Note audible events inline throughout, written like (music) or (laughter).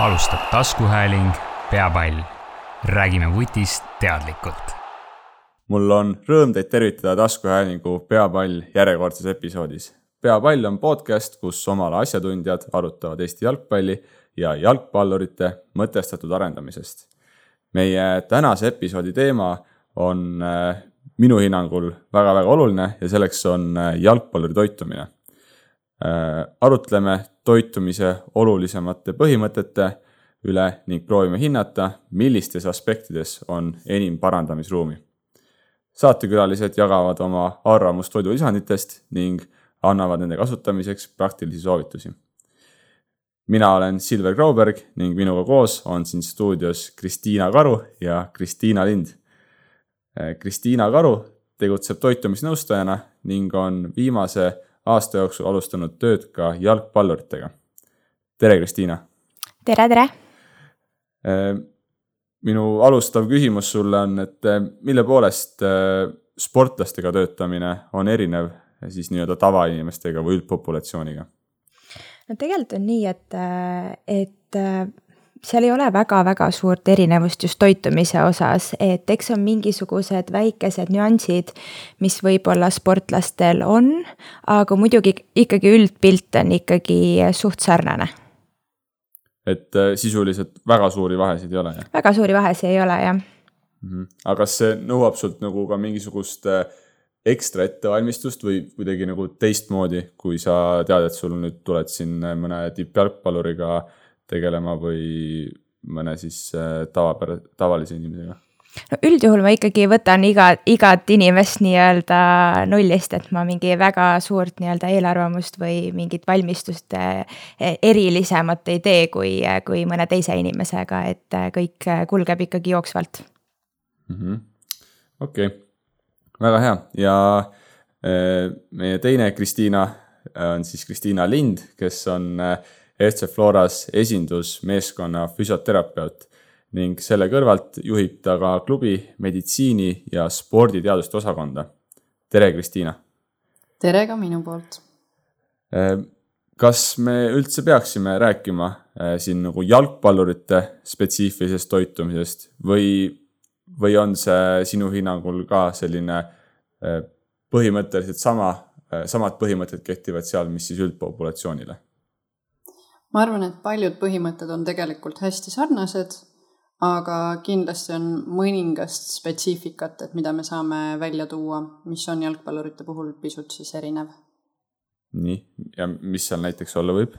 alustab taskuhääling Peapall. räägime vutist teadlikult. mul on rõõm teid tervitada taskuhäälingu Peapall järjekordses episoodis. peapall on podcast, kus oma ala asjatundjad arutavad Eesti jalgpalli ja jalgpallurite mõtestatud arendamisest. meie tänase episoodi teema on äh, minu hinnangul väga-väga oluline ja selleks on äh, jalgpalluri toitumine arutleme toitumise olulisemate põhimõtete üle ning proovime hinnata, millistes aspektides on enim parandamisruumi. saatekülalised jagavad oma arvamust toidulisanditest ning annavad nende kasutamiseks praktilisi soovitusi. mina olen Silver Grauberg ning minuga koos on siin stuudios Kristiina Karu ja Kristiina Lind. Äh, Kristiina Karu tegutseb toitumisnõustajana ning on viimase aasta jooksul alustanud tööd ka jalgpalluritega. tere, Kristiina! tere, tere! Äh, minu alustav küsimus sulle on, et äh, mille poolest äh, sportlastega töötamine on erinev siis nii-öelda tavainimestega või üldpopulatsiooniga? no tegelikult on nii, et, et seal ei ole väga-väga suurt erinevust just toitumise osas, et eks on mingisugused väikesed nüansid, mis võib-olla sportlastel on, aga muidugi ikkagi üldpilt on ikkagi suht sarnane. et äh, sisuliselt väga suuri vahesid ei ole, jah? väga suuri vahesid ei ole, jah mm. -hmm. aga kas see nõuab sult nagu ka mingisugust äh, ekstra ettevalmistust või kuidagi nagu teistmoodi, kui sa tead, et sul nüüd tuled siin mõne tippjalgpalluriga äh, tegelema või mõne siis äh, tavapär-, tavalise inimesega? no üldjuhul ma ikkagi võtan iga, igat inimest nii-öelda nullist, et ma mingi väga suurt nii-öelda eelarvamust või mingit valmistust äh, erilisemat ei tee kui, kui mõne teise inimesega, et äh, kõik kulgeb ikkagi jooksvalt. -hmm.. okei. Väga hea. Ja meie teine Kristiina on siis Kristiina Lind, kes on äh, FC Floras esindusmeeskonna füsioterapeut ning selle kõrvalt juhib ta ka klubi meditsiini ja sporditeaduste osakonda. tere, Kristiina! tere ka minu poolt! Äh, kas me üldse peaksime rääkima äh, siin nagu jalgpallurite spetsiifilisest toitumisest või, või on see sinu hinnangul ka selline äh, põhimõtteliselt sama, samad põhimõtted kehtivad seal, mis siis üldpopulatsioonile? Ma arvan, et paljud põhimõtted on tegelikult hästi sarnased, aga kindlasti on mõningast spetsiifikat, et mida me saame välja tuua, mis on jalgpallurite puhul pisut siis erinev. nii, ja mis seal näiteks olla võib?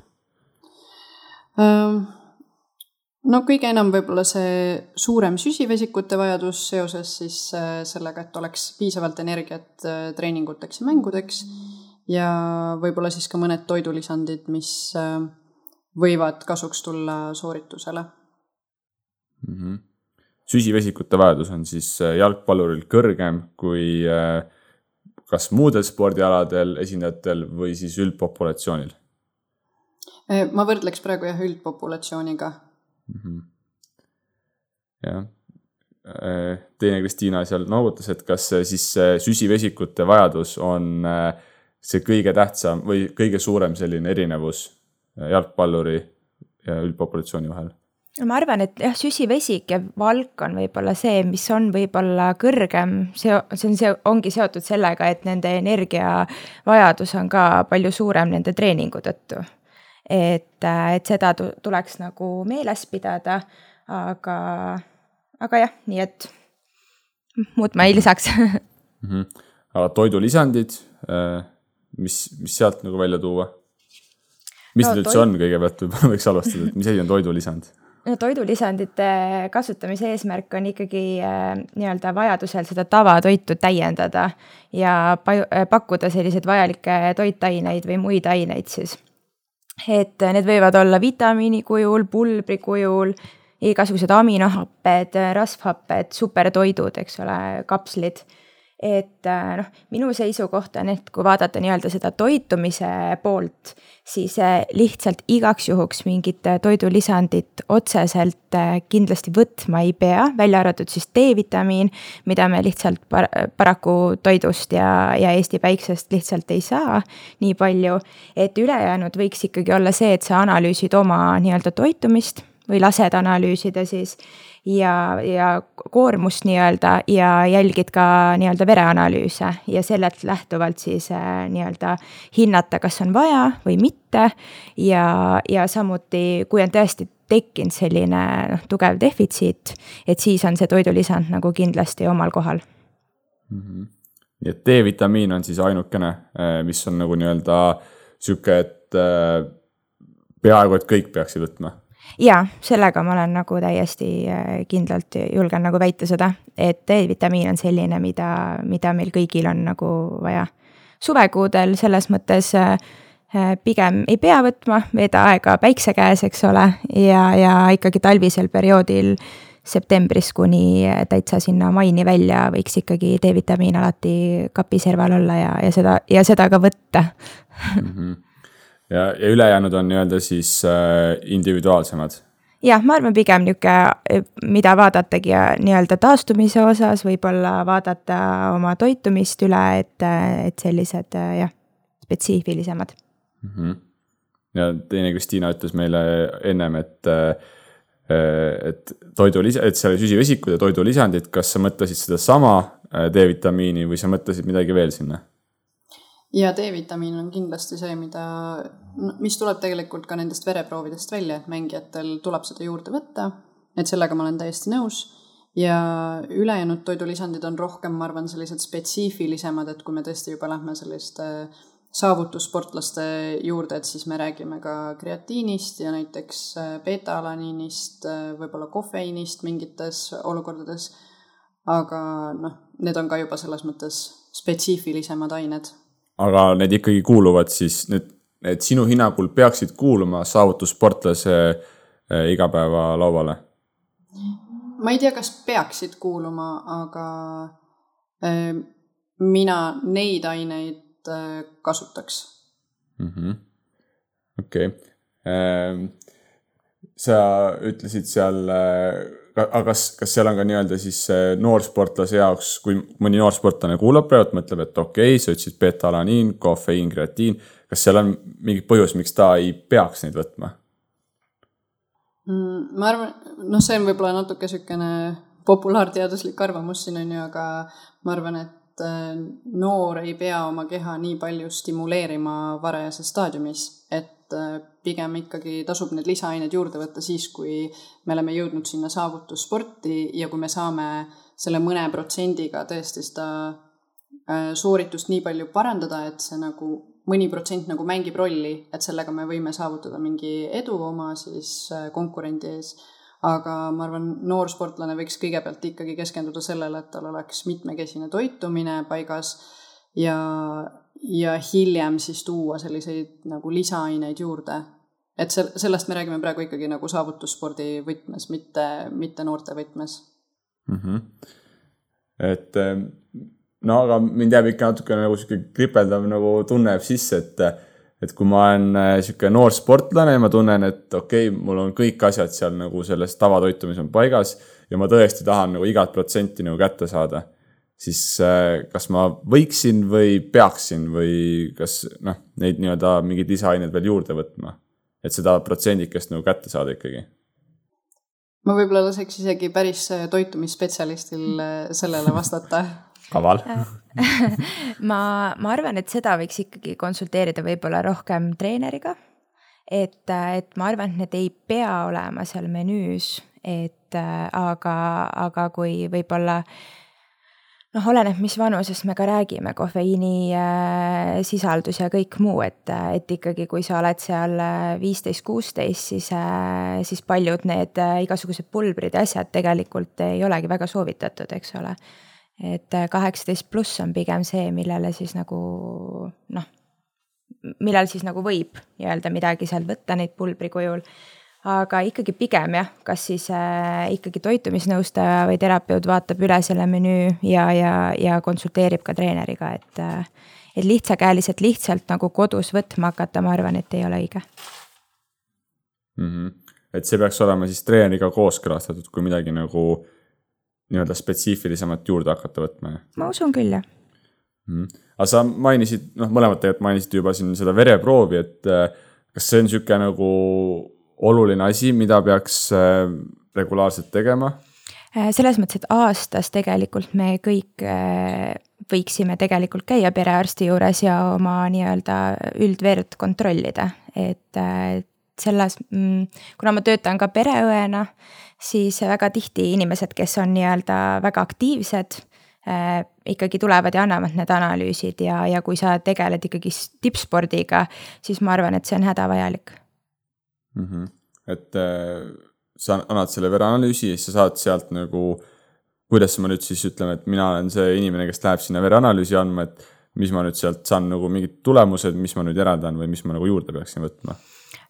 no kõige enam võib-olla see suurem süsivesikute vajadus seoses siis äh, sellega, et oleks piisavalt energiat äh, treeninguteks ja mängudeks ja võib-olla siis ka mõned toidulisandid, mis äh, võivad kasuks tulla sooritusele mm. -hmm. süsivesikute vajadus on siis äh, jalgpalluril kõrgem kui äh, kas muudel spordialadel esindajatel või siis üldpopulatsioonil? Äh, ma võrdleks praegu jah, üldpopulatsiooniga mm. -hmm. jah, teine Kristiina seal noogutas, et kas siis süsivesikute vajadus on see kõige tähtsam või kõige suurem selline erinevus jalgpalluri ja üldpopulatsiooni vahel? no ma arvan, et jah, süsivesik ja valk on võib-olla see, mis on võib-olla kõrgem, see, see on see, ongi seotud sellega, et nende energiavajadus on ka palju suurem nende treeningu tõttu. et, et seda tuleks nagu meeles pidada, aga, aga jah, nii et muud ma ei lisaks mm. -hmm. aga toidulisandid, äh, mis, mis sealt nagu välja tuua? Mis no, need üldse toid... on kõigepealt, (laughs) võib-olla võiks alustada, et mis asi on toidulisand? no toidulisandite kasutamise eesmärk on ikkagi äh, nii-öelda vajadusel seda tavatoitu täiendada ja äh, pakkuda selliseid vajalikke toitaineid või muid aineid siis. et need võivad olla vitamiini kujul, pulbri kujul, igasugused aminohapped, rasvhapped, supertoidud, eks ole, kapslid et äh, noh, minu seisukoht on, et kui vaadata nii-öelda seda toitumise poolt, siis äh, lihtsalt igaks juhuks mingit äh, toidulisandit otseselt kindlasti võtma ei pea, välja arvatud siis D-vitamiin, mida me lihtsalt par paraku toidust ja, ja Eesti päiksest lihtsalt ei saa nii palju. et ülejäänud võiks ikkagi olla see, et sa analüüsid oma nii-öelda toitumist või lased analüüsida siis ja, ja koormust nii-öelda ja jälgid ka nii-öelda vereanalüüse ja sellelt lähtuvalt siis äh, nii-öelda hinnata, kas on vaja või mitte. ja, ja samuti, kui on tõesti tekkinud selline noh, tugev defitsiit, et siis on see toidulisand nagu kindlasti omal kohal mm. -hmm. nii et D-vitamiin on siis ainukene, äh, mis on nagu nii-öelda sihuke, et äh, peaaegu et kõik peaksid võtma ja sellega ma olen nagu täiesti äh, kindlalt julgen nagu väita seda, et D-vitamiin on selline, mida, mida meil kõigil on nagu vaja. suvekuudel selles mõttes äh, äh, pigem ei pea võtma, veeda aega päikse käes, eks ole, ja, ja ikkagi talvisel perioodil septembrist kuni täitsa sinna maini välja võiks ikkagi D-vitamiin alati kapi serval olla ja, ja seda, ja seda ka võtta mm. -hmm ja, ja ülejäänud on nii-öelda siis äh, individuaalsemad? jah, ma arvan, pigem niisugune, mida vaadatagi nii-öelda taastumise osas, võib-olla vaadata oma toitumist üle, et, et sellised jah, spetsiifilisemad mm. -hmm. ja teine Kristiina ütles meile ennem, et et toidulisa, et seal süsivesikud ja toidulisandid, kas sa mõtlesid sedasama äh, D-vitamiini või sa mõtlesid midagi veel sinna? Ja D-vitamiin on kindlasti see, mida, mis tuleb tegelikult ka nendest vereproovidest välja, et mängijatel tuleb seda juurde võtta. et sellega ma olen täiesti nõus. ja ülejäänud toidulisandid on rohkem, ma arvan, sellised spetsiifilisemad, et kui me tõesti juba lähme selliste saavutussportlaste juurde, et siis me räägime ka kreatiinist ja näiteks beeta-alaniinist, võib-olla kofeiinist mingites olukordades. aga noh, need on ka juba selles mõttes spetsiifilisemad ained aga need ikkagi kuuluvad siis, need, need sinu hinnangul peaksid kuuluma saavutussportlase eh, igapäevalauale? ma ei tea, kas peaksid kuuluma, aga äh, mina neid aineid äh, kasutaks. -hmm.. okei. Äh,, sa ütlesid seal äh, aga kas, kas seal on ka nii-öelda siis noorsportlase jaoks, kui mõni noorsportlane kuulab praegu, mõtleb, et okei okay,, sa ütlesid beta-alaniin, kofeiin, kreatiin. kas seal on mingi põhjus, miks ta ei peaks neid võtma mm,? ma arvan, noh, see on võib-olla natuke niisugune populaarteaduslik arvamus siin on ju, aga ma arvan, et äh, noor ei pea oma keha nii palju stimuleerima varajases staadiumis, et äh, pigem ikkagi tasub need lisaained juurde võtta siis, kui me oleme jõudnud sinna saavutussporti ja kui me saame selle mõne protsendiga tõesti seda äh, sooritust nii palju parandada, et see nagu mõni protsent nagu mängib rolli, et sellega me võime saavutada mingi edu oma siis äh, konkurendi ees. aga ma arvan, noor sportlane võiks kõigepealt ikkagi keskenduda sellele, et tal oleks mitmekesine toitumine paigas ja, ja hiljem siis tuua selliseid nagu lisaaineid juurde et see, sellest me räägime praegu ikkagi nagu saavutusspordi võtmes, mitte, mitte noorte võtmes mm. -hmm. et ähm, no aga mind jääb ikka natuke nagu sihuke kripeldav nagu tunne jääb sisse, et, et kui ma olen äh, sihuke noor sportlane ma tunnen, et okei okay,, mul on kõik asjad seal nagu selles tavatoitumises on paigas ja ma tõesti tahan nagu igat protsenti nagu kätte saada siis äh, kas ma võiksin või peaksin või kas noh, neid nii-öelda mingeid lisaaineid veel juurde võtma et seda protsendikest nagu kätte saada ikkagi? ma võib-olla laseks isegi päris äh, toitumisspetsialistil äh, sellele vastata (laughs) kaval (laughs) ma, ma arvan, et seda võiks ikkagi konsulteerida võib-olla rohkem treeneriga. et, et ma arvan, et need ei pea olema seal menüüs, et aga, aga kui võib-olla äh, noh, oleneb, mis vanusest me ka räägime, kofeiini äh, sisaldus ja kõik muu, et, et ikkagi, kui sa oled seal äh, viisteist, kuusteist, siis äh,, siis paljud need äh, igasugused pulbrid ja asjad tegelikult ei olegi väga soovitatud, eks ole. et äh, kaheksateist pluss on pigem see, millele siis nagu noh, millal siis nagu võib nii-öelda midagi sealt võtta neid pulbri kujul aga ikkagi pigem jah, kas siis äh, ikkagi toitumisnõustaja või terapeut vaatab üle selle menüü ja, ja, ja konsulteerib ka treeneriga, et äh,. et lihtsakäeliselt lihtsalt nagu kodus võtma hakata, ma arvan, et ei ole õige mm. -hmm. et see peaks olema siis treeneriga kooskõlastatud, kui midagi nagu nii-öelda spetsiifilisemat juurde hakata võtma, jah? ma usun küll, jah mm. -hmm. aga sa mainisid, noh, mõlemad tegelikult mainisite juba siin seda vereproovi, et äh, kas see on niisugune nagu oluline asi, mida peaks äh, regulaarselt tegema? Äh, selles mõttes, et aastas tegelikult me kõik võiksime tegelikult käia perearsti juures ja oma nii-öelda üldverd kontrollida, et selles, mm, kuna ma töötan ka pereõena, siis väga tihti inimesed, kes on nii-öelda väga aktiivsed äh,, ikkagi tulevad ja annavad need analüüsid ja, ja kui sa tegeled ikkagi tippspordiga, siis ma arvan, et see on hädavajalik mm. -hmm. et äh, sa annad selle vereanalüüsi ja siis sa saad sealt nagu, kuidas ma nüüd siis ütleme, et mina olen see inimene, kes läheb sinna vereanalüüsi andma, et mis ma nüüd sealt saan nagu mingid tulemused, mis ma nüüd järeldan või mis ma nagu juurde peaksin võtma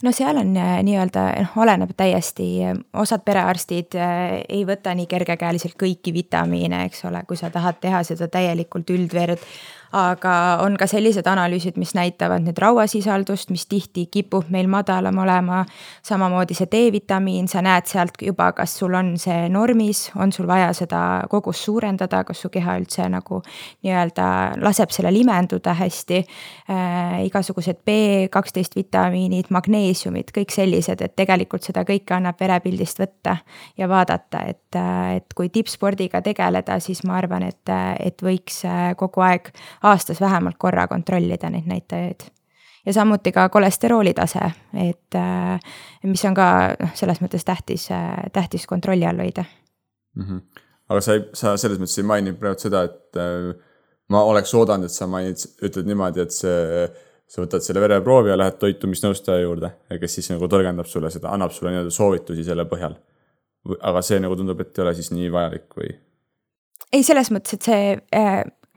no seal on äh, nii-öelda, noh, oleneb täiesti, osad perearstid äh, ei võta nii kergekäeliselt kõiki vitamiine, eks ole, kui sa tahad teha seda täielikult üldverd aga on ka sellised analüüsid, mis näitavad nüüd rauasisaldust, mis tihti kipub meil madalam olema. samamoodi see D-vitamiin, sa näed sealt juba, kas sul on see normis, on sul vaja seda kogust suurendada, kas su keha üldse nagu nii-öelda laseb sellel imenduda hästi äh,. igasugused B12 vitamiinid, magneesiumid, kõik sellised, et tegelikult seda kõike annab verepildist võtta ja vaadata, et, et kui tippspordiga tegeleda, siis ma arvan, et, et võiks kogu aeg aastas vähemalt korra kontrollida neid näitajaid. ja samuti ka kolesterooli tase, et äh, mis on ka noh, selles mõttes tähtis, äh, tähtis kontrolli all hoida mm. -hmm. aga sa ei, sa selles mõttes ei maininud praegu seda, et äh, ma oleks oodanud, et sa mainid, ütled niimoodi, et see sa võtad selle vereproovi ja lähed toitumisnõustaja juurde, kes siis nagu tõlgendab sulle seda, annab sulle nii-öelda soovitusi selle põhjal. aga see nagu tundub, et ei ole siis nii vajalik või? ei, selles mõttes, et see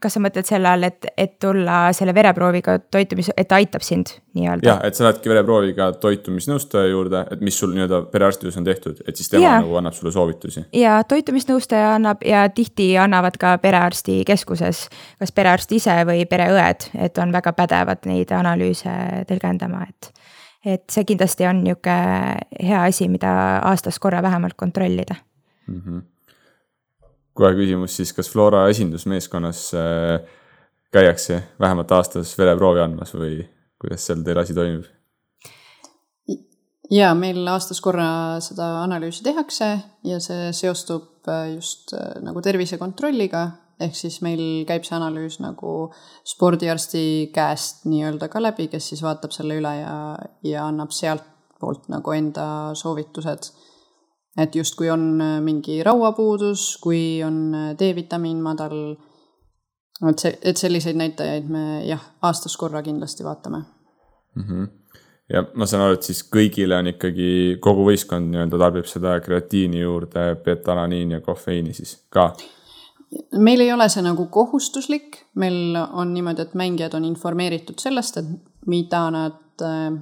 kas sa mõtled selle all, et, et tulla selle vereprooviga toitumis, et ta aitab sind nii-öelda? jah, et sa lähedki vereprooviga toitumisnõustaja juurde, et mis sul nii-öelda perearsti juures on tehtud, et siis tema ja. nagu annab sulle soovitusi. ja toitumisnõustaja annab ja tihti annavad ka perearstikeskuses, kas perearst ise või pereõed, et on väga pädevad neid analüüse tõlgendama, et. et see kindlasti on nihuke hea asi, mida aastas korra vähemalt kontrollida mm. -hmm kohe küsimus siis, kas Flora esindusmeeskonnas äh, käiakse vähemalt aastas vereproovi andmas või kuidas seal teil asi toimib? ja meil aastas korra seda analüüsi tehakse ja see seostub äh, just äh, nagu tervisekontrolliga, ehk siis meil käib see analüüs nagu spordiarsti käest nii-öelda ka läbi, kes siis vaatab selle üle ja, ja annab sealtpoolt nagu enda soovitused et justkui on äh, mingi rauapuudus, kui on äh, D-vitamiin madal. et see, et selliseid näitajaid me jah, aastas korra kindlasti vaatame mm. -hmm. ja ma saan aru, et siis kõigile on ikkagi kogu võistkond nii-öelda tarbib seda kreatiini juurde, betalaniini ja kofeiini siis ka meil ei ole see nagu kohustuslik, meil on niimoodi, et mängijad on informeeritud sellest, et mida nad äh,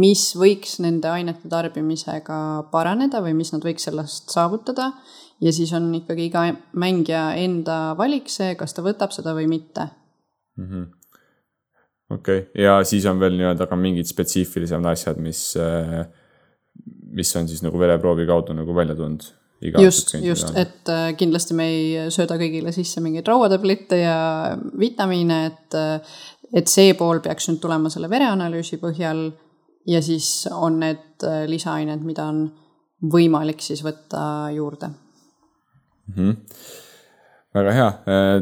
mis võiks nende ainete tarbimisega paraneda või mis nad võiks sellest saavutada. ja siis on ikkagi iga mängija enda valik see, kas ta võtab seda või mitte. Mm -hmm.. okei. Okay., ja siis on veel nii-öelda ka mingid spetsiifilisemad asjad, mis, äh, mis on siis nagu vereproovi kaudu nagu välja tulnud. Just, just, et äh, kindlasti me ei sööda kõigile sisse mingeid rauatablette ja vitamiine, et, äh, et see pool peaks nüüd tulema selle vereanalüüsi põhjal ja siis on need äh, lisaained, mida on võimalik siis võtta juurde mm. -hmm. väga hea, äh,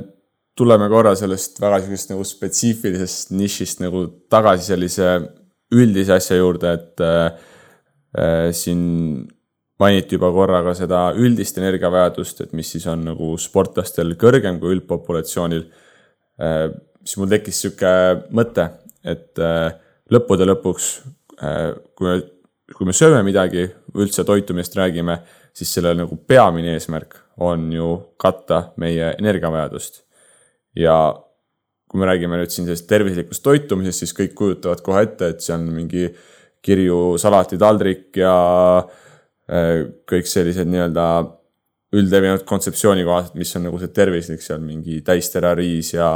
tuleme korra sellest väga sellisest nagu spetsiifilisest nišist nagu tagasi sellise üldise asja juurde, et äh, äh, siin mainiti juba korra ka seda üldist energiavajadust, et mis siis on nagu sportlastel kõrgem kui üldpopulatsioonil äh,. siis mul tekkis sihuke mõte, et äh, lõppude lõpuks kui me, kui me sööme midagi, üldse toitumisest räägime, siis selle nagu peamine eesmärk on ju katta meie energiavajadust. ja kui me räägime nüüd siin sellisest tervislikust toitumisest, siis kõik kujutavad kohe ette, et see on mingi kirju salatitaldrik ja äh, kõik sellised nii-öelda üldlevinud kontseptsiooni kohaselt, mis on nagu see tervislik, seal mingi täisterariis ja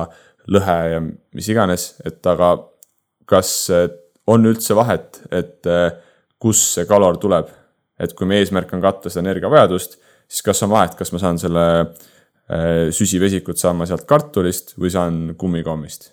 lõhe ja mis iganes, et aga kas on üldse vahet, et äh, kust see kalor tuleb. et kui meie eesmärk on katta seda energiavajadust, siis kas on vahet, kas ma saan selle äh, süsivesikut saan ma sealt kartulist või saan kummikommist?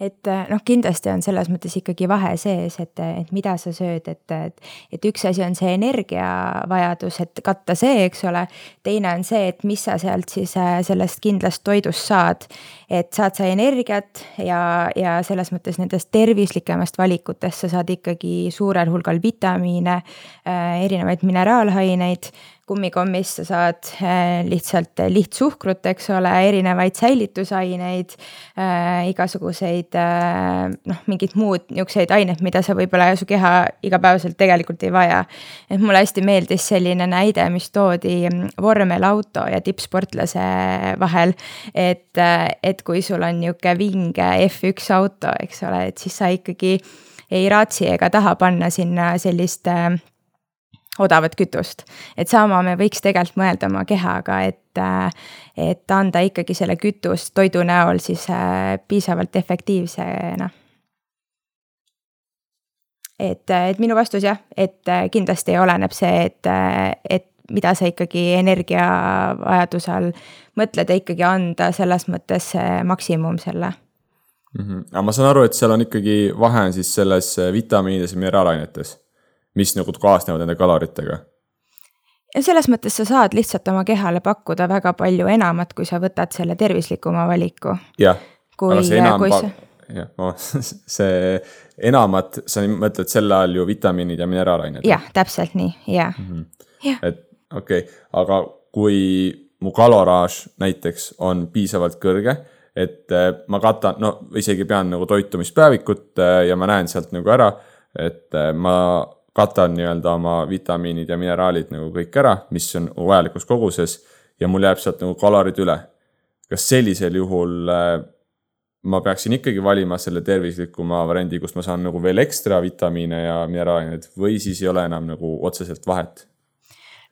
et äh, noh, kindlasti on selles mõttes ikkagi vahe sees, et, et mida sa sööd, et, et, et üks asi on see energiavajadus, et katta see, eks ole. teine on see, et mis sa sealt siis sellest kindlast toidust saad. Et saad sa energiat ja, ja selles mõttes nendest tervislikemast valikutest sa saad ikkagi suurel hulgal vitamiine, äh, erinevaid mineraalaineid kummikommist sa saad äh, lihtsalt lihtsuhkrut, eks ole, erinevaid säilitusaineid äh,, igasuguseid äh, noh, mingid muud niisuguseid aineid, mida sa võib-olla su keha igapäevaselt tegelikult ei vaja. et mulle hästi meeldis selline näide, mis toodi vormelauto ja tippsportlase vahel. et, äh, et kui sul on niisugune vinge F1 auto, eks ole, et siis sa ikkagi ei raatsi ega taha panna sinna sellist äh, odavat kütust. et sama me võiks tegelikult mõelda oma kehaga, et, äh, et anda ikkagi selle kütust toidu näol siis äh, piisavalt efektiivsena. et, äh, et minu vastus jah, et kindlasti oleneb see, et, et mida sa ikkagi energiavajaduse all mõtled ja ikkagi anda selles mõttes maksimum selle mm. -hmm. aga ma saan aru, et seal on ikkagi vahe on siis selles vitamiinides ja mineraalainetes mis nagu kaasnevad nende kaloritega. ja selles mõttes sa saad lihtsalt oma kehale pakkuda väga palju enamat, kui sa võtad selle tervislikuma valiku. jah, aga see enam, jah, (laughs) see enamat, sa mõtled selle all ju vitamiinid ja mineraalained. jah, täpselt nii, jah mm -hmm.. et okei okay., aga kui mu kaloraaž näiteks on piisavalt kõrge, et eh, ma katan, no isegi pean nagu toitumispäevikut eh, ja ma näen sealt nagu ära, et eh, ma katan nii-öelda oma vitamiinid ja mineraalid nagu kõik ära, mis on vajalikus koguses ja mul jääb sealt nagu kalorid üle. kas sellisel juhul äh, ma peaksin ikkagi valima selle tervislikuma variandi, kus ma saan nagu veel ekstra vitamiine ja mineraalaineid või siis ei ole enam nagu otseselt vahet?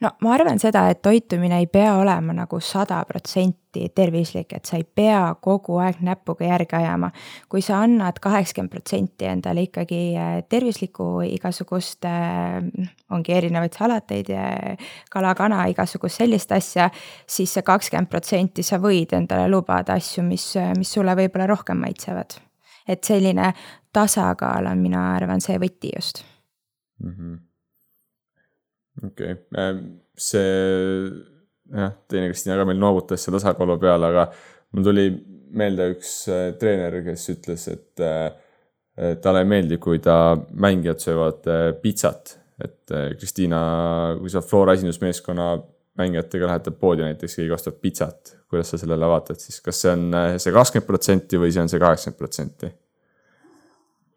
No ma arvan seda, et toitumine ei pea olema nagu sada protsenti tervislik, et sa ei pea kogu aeg näpuga järge ajama. kui sa annad kaheksakümmend protsenti endale ikkagi äh, tervislikku igasugust, äh, ongi erinevaid salateid kala, kana, igasugust sellist asja, siis see kakskümmend protsenti sa võid endale lubada asju, mis, mis sulle võib-olla rohkem maitsevad. et selline tasakaal on, mina arvan, see võti just mm. -hmm okei okay., ähm, see jah, teine Kristina ka meil noogutas selle tasakaalu peale, aga mul tuli meelde üks äh, treener, kes ütles, et äh, talle ei meeldi, kui ta mängijad söövad äh, pitsat. et Kristiina, kui sa Flora esindusmeeskonna mängijatega lähete poodi näiteks, keegi ostab pitsat, kuidas sa sellele vaatad siis, kas see on see kakskümmend protsenti või see on see kaheksakümmend protsenti?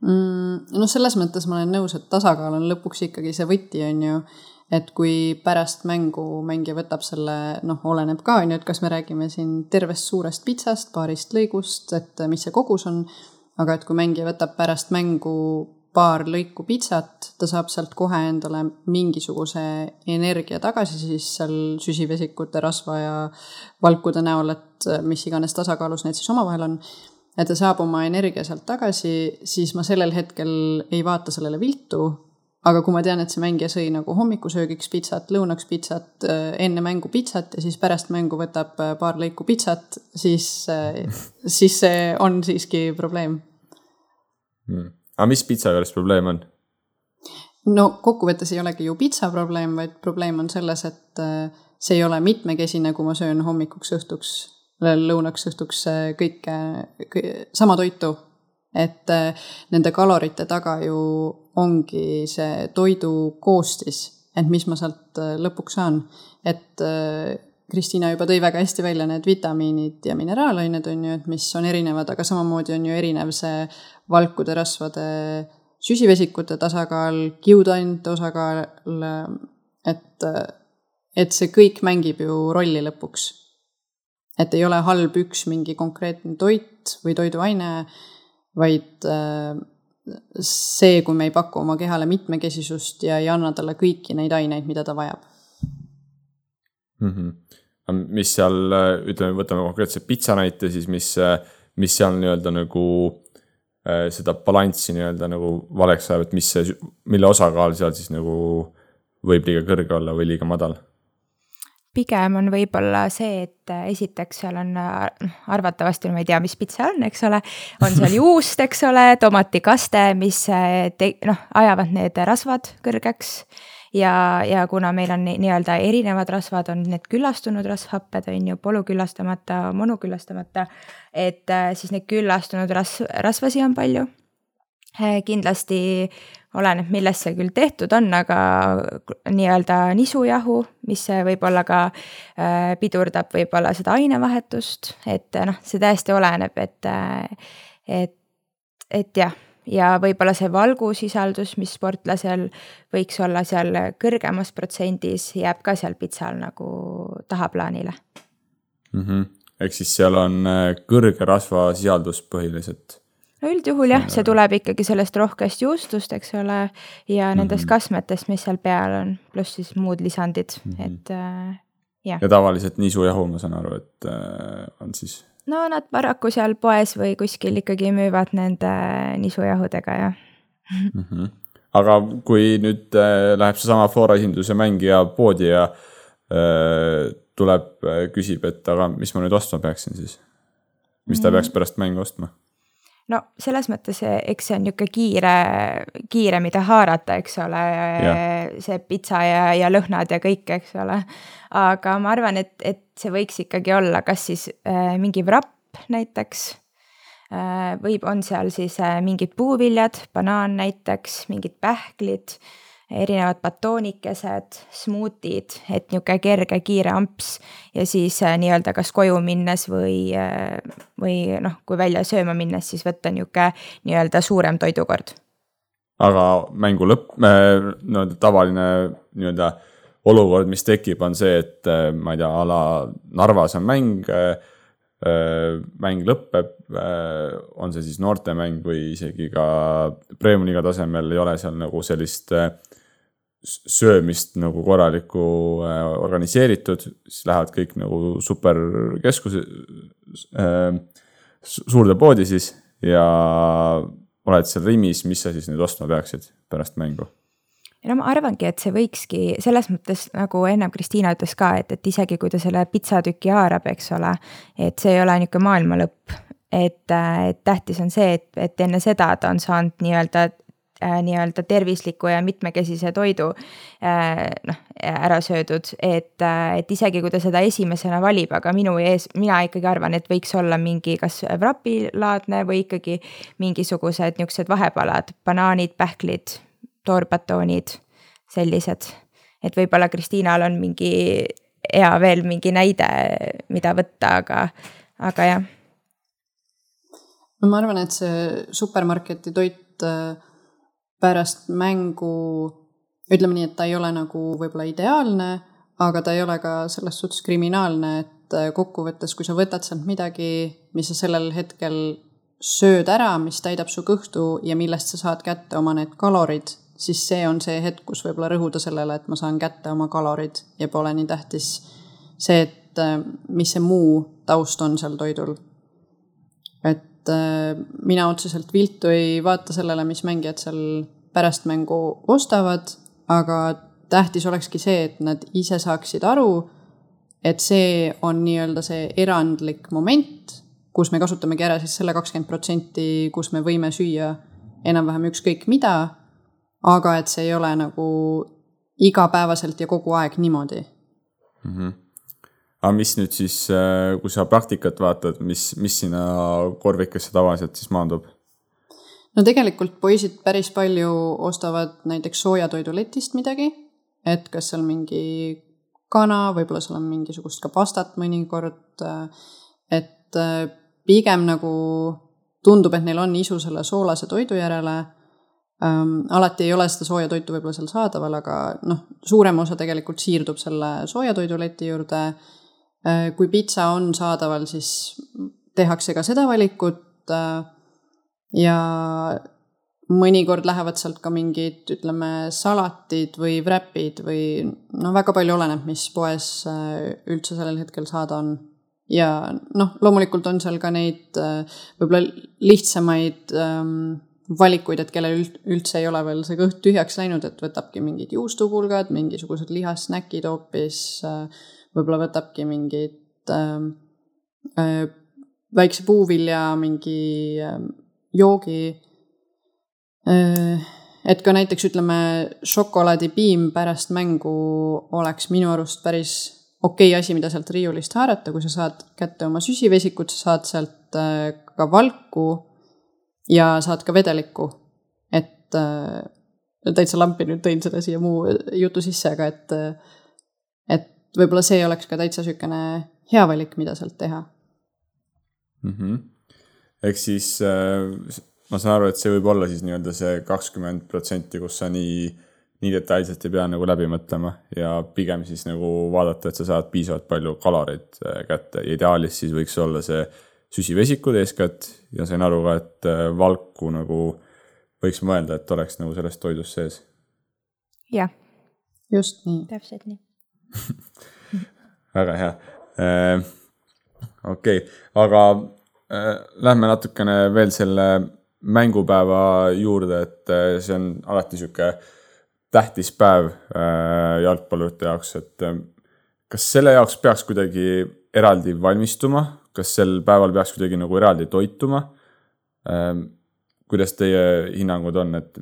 Noh, selles mõttes ma olen nõus, et tasakaal on lõpuks ikkagi see võti, on ju et kui pärast mängu mängija võtab selle, noh, oleneb ka, on ju, et kas me räägime siin tervest suurest pitsast, paarist lõigust, et mis see kogus on, aga et kui mängija võtab pärast mängu paar lõiku pitsat, ta saab sealt kohe endale mingisuguse energia tagasi siis seal süsivesikute, rasva ja valkude näol, et mis iganes tasakaalus need siis omavahel on. et ta saab oma energia sealt tagasi, siis ma sellel hetkel ei vaata sellele viltu, aga kui ma tean, et see mängija sõi nagu hommikusöögiks pitsat, lõunaks pitsat, äh, enne mängu pitsat ja siis pärast mängu võtab äh, paar lõiku pitsat, siis, äh, (laughs) siis see on siiski probleem. Hmm.. aga mis pitsa juures probleem on? no kokkuvõttes ei olegi ju pitsa probleem, vaid probleem on selles, et see ei ole mitmekesine, kui ma söön hommikuks, õhtuks, lõunaks, õhtuks kõike, sama toitu et nende kalorite taga ju ongi see toidu koostis, et mis ma sealt äh, lõpuks saan. et äh, Kristiina juba tõi väga hästi välja need vitamiinid ja mineraalained on ju, et mis on erinevad, aga samamoodi on ju erinev see valkude, rasvade, süsivesikute tasakaal, kiudainete osakaal, et, et see kõik mängib ju rolli lõpuks. et ei ole halb üks mingi konkreetne toit või toiduaine, vaid äh, see, kui me ei paku oma kehale mitmekesisust ja ei anna talle kõiki neid aineid, mida ta vajab mm. -hmm. mis seal, ütleme, võtame konkreetse pitsa näite siis, mis, mis seal nii-öelda nagu äh, seda balanssi nii-öelda nagu valeks ajab, et mis see, mille osakaal seal siis nagu võib liiga kõrge olla või liiga madal? Pigem on võib-olla see, et äh, esiteks seal on noh, arvatavasti, ma ei tea, mis pitsa on, eks ole, on seal (laughs) juust, eks ole, tomatikaste, mis te-, noh, ajavad need rasvad kõrgeks ja, ja kuna meil on nii-öelda erinevad rasvad, on need küllastunud rasvhapped, on ju, polüküllastamata, monoküllastamata, et siis neid küllastunud ras-, rasvasi on palju. kindlasti oleneb, millest see küll tehtud on, aga nii-öelda nisujahu, mis võib olla ka äh, pidurdab võib-olla seda ainevahetust, et noh, see täiesti oleneb, et, äh, et, et jah, ja võib-olla see valgusisaldus, mis sportlasel võiks olla seal kõrgemas protsendis, jääb ka seal pitsal nagu tahaplaanile mm. -hmm. ehk siis seal on äh, kõrge rasvasisaldus põhiliselt no üldjuhul jah, see tuleb ikkagi sellest rohkest juustust, eks ole, ja nendest mm -hmm. kasmetest, mis seal peal on, pluss siis muud lisandid mm, -hmm. et äh, jah. ja tavaliselt nisujahu, ma saan aru, et äh, on siis? no nad paraku seal poes või kuskil ikkagi müüvad nende nisujahudega, jah mm. -hmm. aga kui nüüd äh, läheb seesama Flora esinduse mängija poodi ja äh, tuleb äh,, küsib, et aga mis ma nüüd ostma peaksin siis? mis ta mm -hmm. peaks pärast mängu ostma? No selles mõttes, eks see on niisugune kiire, kiire, mida haarata, eks ole, see pitsa ja, ja lõhnad ja kõik, eks ole. aga ma arvan, et, et see võiks ikkagi olla kas siis äh, mingi vrapp näiteks äh,. võib, on seal siis äh, mingid puuviljad, banaan näiteks, mingid pähklid erinevad batoonikesed, smuutid, et niisugune kerge, kiire amps ja siis äh, nii-öelda kas koju minnes või, äh, või noh, kui välja sööma minnes, siis võtta niisugune nii-öelda suurem toidukord. aga mängu lõpp äh,, no tavaline nii-öelda olukord, mis tekib, on see, et äh, ma ei tea, a la Narvas on mäng äh, äh mäng lõpeb, on see siis noortemäng või isegi ka premium-liiga tasemel ei ole seal nagu sellist söömist nagu korralikku äh, organiseeritud, siis lähevad kõik nagu superkeskuse äh,, suurde poodi siis ja oled seal Rimis, mis sa siis nüüd ostma peaksid pärast mängu? no ma arvangi, et see võikski selles mõttes nagu ennem Kristiina ütles ka, et, et isegi kui ta selle pitsatüki haarab, eks ole, et see ei ole niisugune maailma lõpp, et, et tähtis on see, et, et enne seda ta on saanud nii-öelda äh, nii-öelda tervisliku ja mitmekesise toidu äh, noh, ära söödud, et äh,, et isegi kui ta seda esimesena valib, aga minu ees, mina ikkagi arvan, et võiks olla mingi kas vrapilaadne või ikkagi mingisugused niisugused vahepalad, banaanid, pähklid, toorbatoonid, sellised. et võib-olla Kristiinal on mingi hea veel mingi näide, mida võtta, aga, aga jah no ma arvan, et see supermarketi toit äh, pärast mängu, ütleme nii, et ta ei ole nagu võib-olla ideaalne, aga ta ei ole ka selles suhtes kriminaalne, et äh, kokkuvõttes, kui sa võtad sealt midagi, mis sa sellel hetkel sööd ära, mis täidab su kõhtu ja millest sa saad kätte oma need kalorid, siis see on see hetk, kus võib-olla rõhuda sellele, et ma saan kätte oma kalorid ja pole nii tähtis see, et äh, mis see muu taust on seal toidul. et äh, mina otseselt viltu ei vaata sellele, mis mängijad seal pärast mängu ostavad, aga tähtis olekski see, et nad ise saaksid aru, et see on nii-öelda see erandlik moment, kus me kasutamegi ära siis selle kakskümmend protsenti, kus me võime süüa enam-vähem ükskõik mida, aga et see ei ole nagu igapäevaselt ja kogu aeg niimoodi mm. -hmm. aga mis nüüd siis, äh, kui sa praktikat vaatad, mis, mis sinna korvikasse tavaliselt siis maandub? No tegelikult poisid päris palju ostavad näiteks soojatoiduletist midagi, et kas seal mingi kana, võib-olla seal on mingisugust ka pastat mõnikord, et äh, pigem nagu tundub, et neil on isu selle soolase toidu järele ähm,. alati ei ole seda sooja toitu võib-olla seal saadaval, aga noh, suurem osa tegelikult siirdub selle soojatoiduleti juurde äh,. kui pitsa on saadaval, siis tehakse ka seda valikut äh, ja mõnikord lähevad sealt ka mingid, ütleme, salatid või wrap'id või no väga palju oleneb, mis poes äh, üldse sellel hetkel saada on. ja noh, loomulikult on seal ka neid äh, võib-olla lihtsamaid ähm, valikuid, et kellel üldse ei ole veel see kõht tühjaks läinud, et võtabki mingid juustupulgad, mingisugused lihasnäkid hoopis, äh, võib-olla võtabki mingit äh, äh, väikse puuvilja, mingi äh, joogi äh,. et ka näiteks ütleme, šokolaadipiim pärast mängu oleks minu arust päris okei okay asi, mida sealt riiulist haarata, kui sa saad kätte oma süsivesikut, sa saad sealt äh, ka valku ja saad ka vedelikku. et äh, täitsa lampi nüüd tõin selle siia muu jutu sisse, aga et, et võib-olla see oleks ka täitsa niisugune hea valik, mida sealt teha mm. -hmm. Ehk siis äh, ma saan aru, et see võib olla siis nii-öelda see kakskümmend protsenti, kus sa nii, nii detailselt ei pea nagu läbi mõtlema ja pigem siis nagu vaadata, et sa saad piisavalt palju kaloreid äh, kätte. ideaalis siis võiks olla see süsivesikud eeskätt ja sain aru ka, et äh, valku nagu võiks mõelda, et oleks nagu selles toidus sees. jah. just nii. täpselt nii (laughs) väga hea äh,. okei okay., aga lähme natukene veel selle mängupäeva juurde, et äh, see on alati sihuke tähtis päev äh, jalgpallurite jaoks, et äh, kas selle jaoks peaks kuidagi eraldi valmistuma, kas sel päeval peaks kuidagi nagu eraldi toituma kuidas teie hinnangud on, et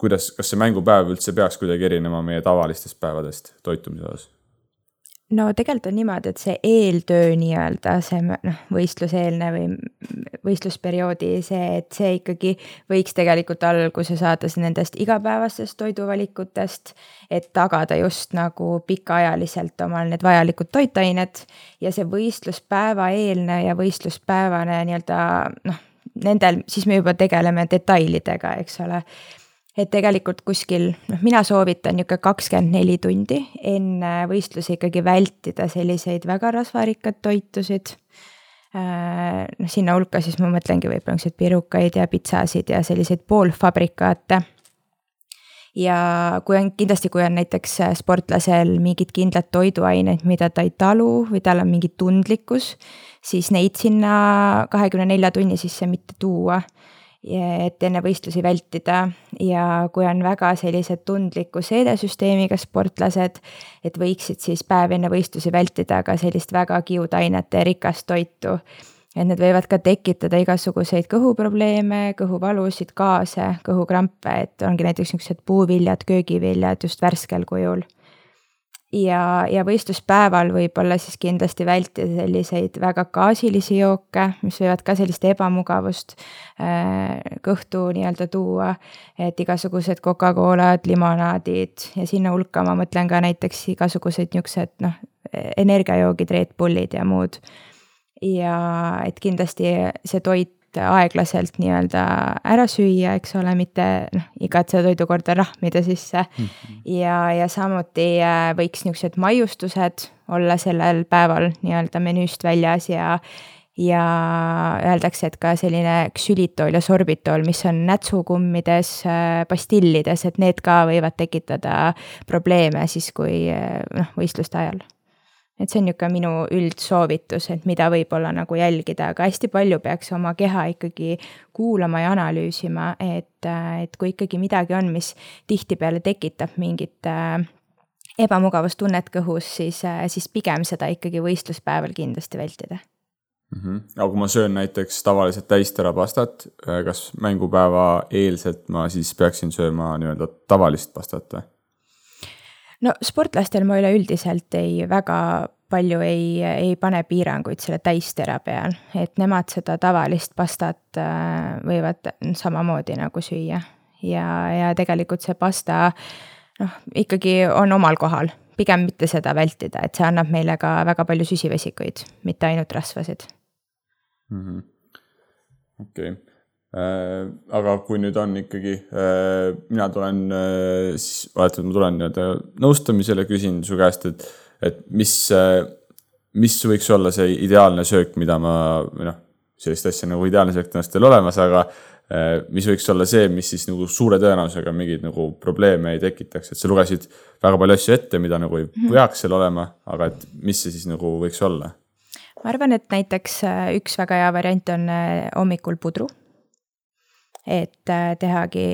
kuidas, kas see mängupäev üldse peaks kuidagi erinema meie tavalistest päevadest toitumise osas? No tegelikult on niimoodi, et see eeltöö nii-öelda, see noh, võistluseelne või võistlusperioodi, see, et see ikkagi võiks tegelikult alguse saada nendest igapäevastest toiduvalikutest, et tagada just nagu pikaajaliselt omal need vajalikud toitained ja see võistluspäeva eelne ja võistluspäevane nii-öelda noh nendel, siis me juba tegeleme detailidega, eks ole. Et tegelikult kuskil, noh, mina soovitan niisugune kakskümmend neli tundi enne võistlusi ikkagi vältida selliseid väga rasvarikkaid toitusid äh, noh, sinna hulka siis ma mõtlengi võib-olla niisuguseid pirukaid ja pitsasid ja selliseid poolfabrikaate ja kui on kindlasti, kui on näiteks sportlasel mingid kindlad toiduained, mida ta ei talu või tal on mingi tundlikkus, siis neid sinna kahekümne nelja tunni sisse mitte tuua. Et enne võistlusi vältida. Ja kui on väga sellised tundliku seedesüsteemiga sportlased, et võiksid siis päev enne võistlusi vältida ka sellist väga kiudainete rikast toitu. Et need võivad ka tekitada igasuguseid kõhuprobleeme, kõhuvalusid, gaase, kõhukrampe, et ongi näiteks niisugused puuviljad, köögiviljad just värskel kujul ja, ja võistluspäeval võib-olla siis kindlasti vältida selliseid väga gaasilisi jooke, mis võivad ka sellist ebamugavust äh, kõhtu nii-öelda tuua. et igasugused Coca-Colad, limonaadid ja sinna hulka ma mõtlen ka näiteks igasugused niisugused noh, energiajoogid, Red Bullid ja muud. ja et kindlasti see toit aeglaselt nii-öelda ära süüa, eks ole, mitte noh, igat seda toidukorda rahmida sisse mm. -hmm. ja, ja samuti äh, võiks niisugused maiustused olla sellel päeval nii-öelda menüüst väljas ja ja öeldakse, et ka selline ksülitool ja sorbitool, mis on nätsukummides, äh, pastillides, et need ka võivad tekitada probleeme siis, kui äh, noh, võistluste ajal et see on niisugune minu üldsoovitus, et mida võib-olla nagu jälgida, aga hästi palju peaks oma keha ikkagi kuulama ja analüüsima, et, et kui ikkagi midagi on, mis tihtipeale tekitab mingit äh, ebamugavustunnet kõhus, siis, äh, siis pigem seda ikkagi võistluspäeval kindlasti vältida mm. -hmm. aga kui ma söön näiteks tavaliselt täisterapastat, äh, kas mängupäeva eelselt ma siis peaksin sööma nii-öelda tavalist pastat või? No sportlastel ma üleüldiselt ei väga palju ei, ei pane piiranguid selle täistera peal, et nemad seda tavalist pastat äh, võivad samamoodi nagu süüa. ja, ja tegelikult see pasta noh, ikkagi on omal kohal, pigem mitte seda vältida, et see annab meile ka väga palju süsivesikuid, mitte ainult rasvasid. Mm -hmm.. okei. okay aga kui nüüd on ikkagi, äh, mina tulen, äh, siis vahetult ma tulen nii-öelda nõustamisele, küsin su käest, et, et mis, mis võiks olla see ideaalne söök, mida ma, või noh, sellist asja nagu ideaalne söök tõenäoliselt ei ole olemas, aga mis võiks olla see, mis siis nagu suure tõenäosusega mingeid nagu probleeme ei tekitaks, et sa lugesid väga palju asju ette, mida nagu ei mhm. peaks seal olema, aga et mis see siis nagu võiks olla? ma arvan, et näiteks üks väga hea variant on hommikul pudru et äh, tehagi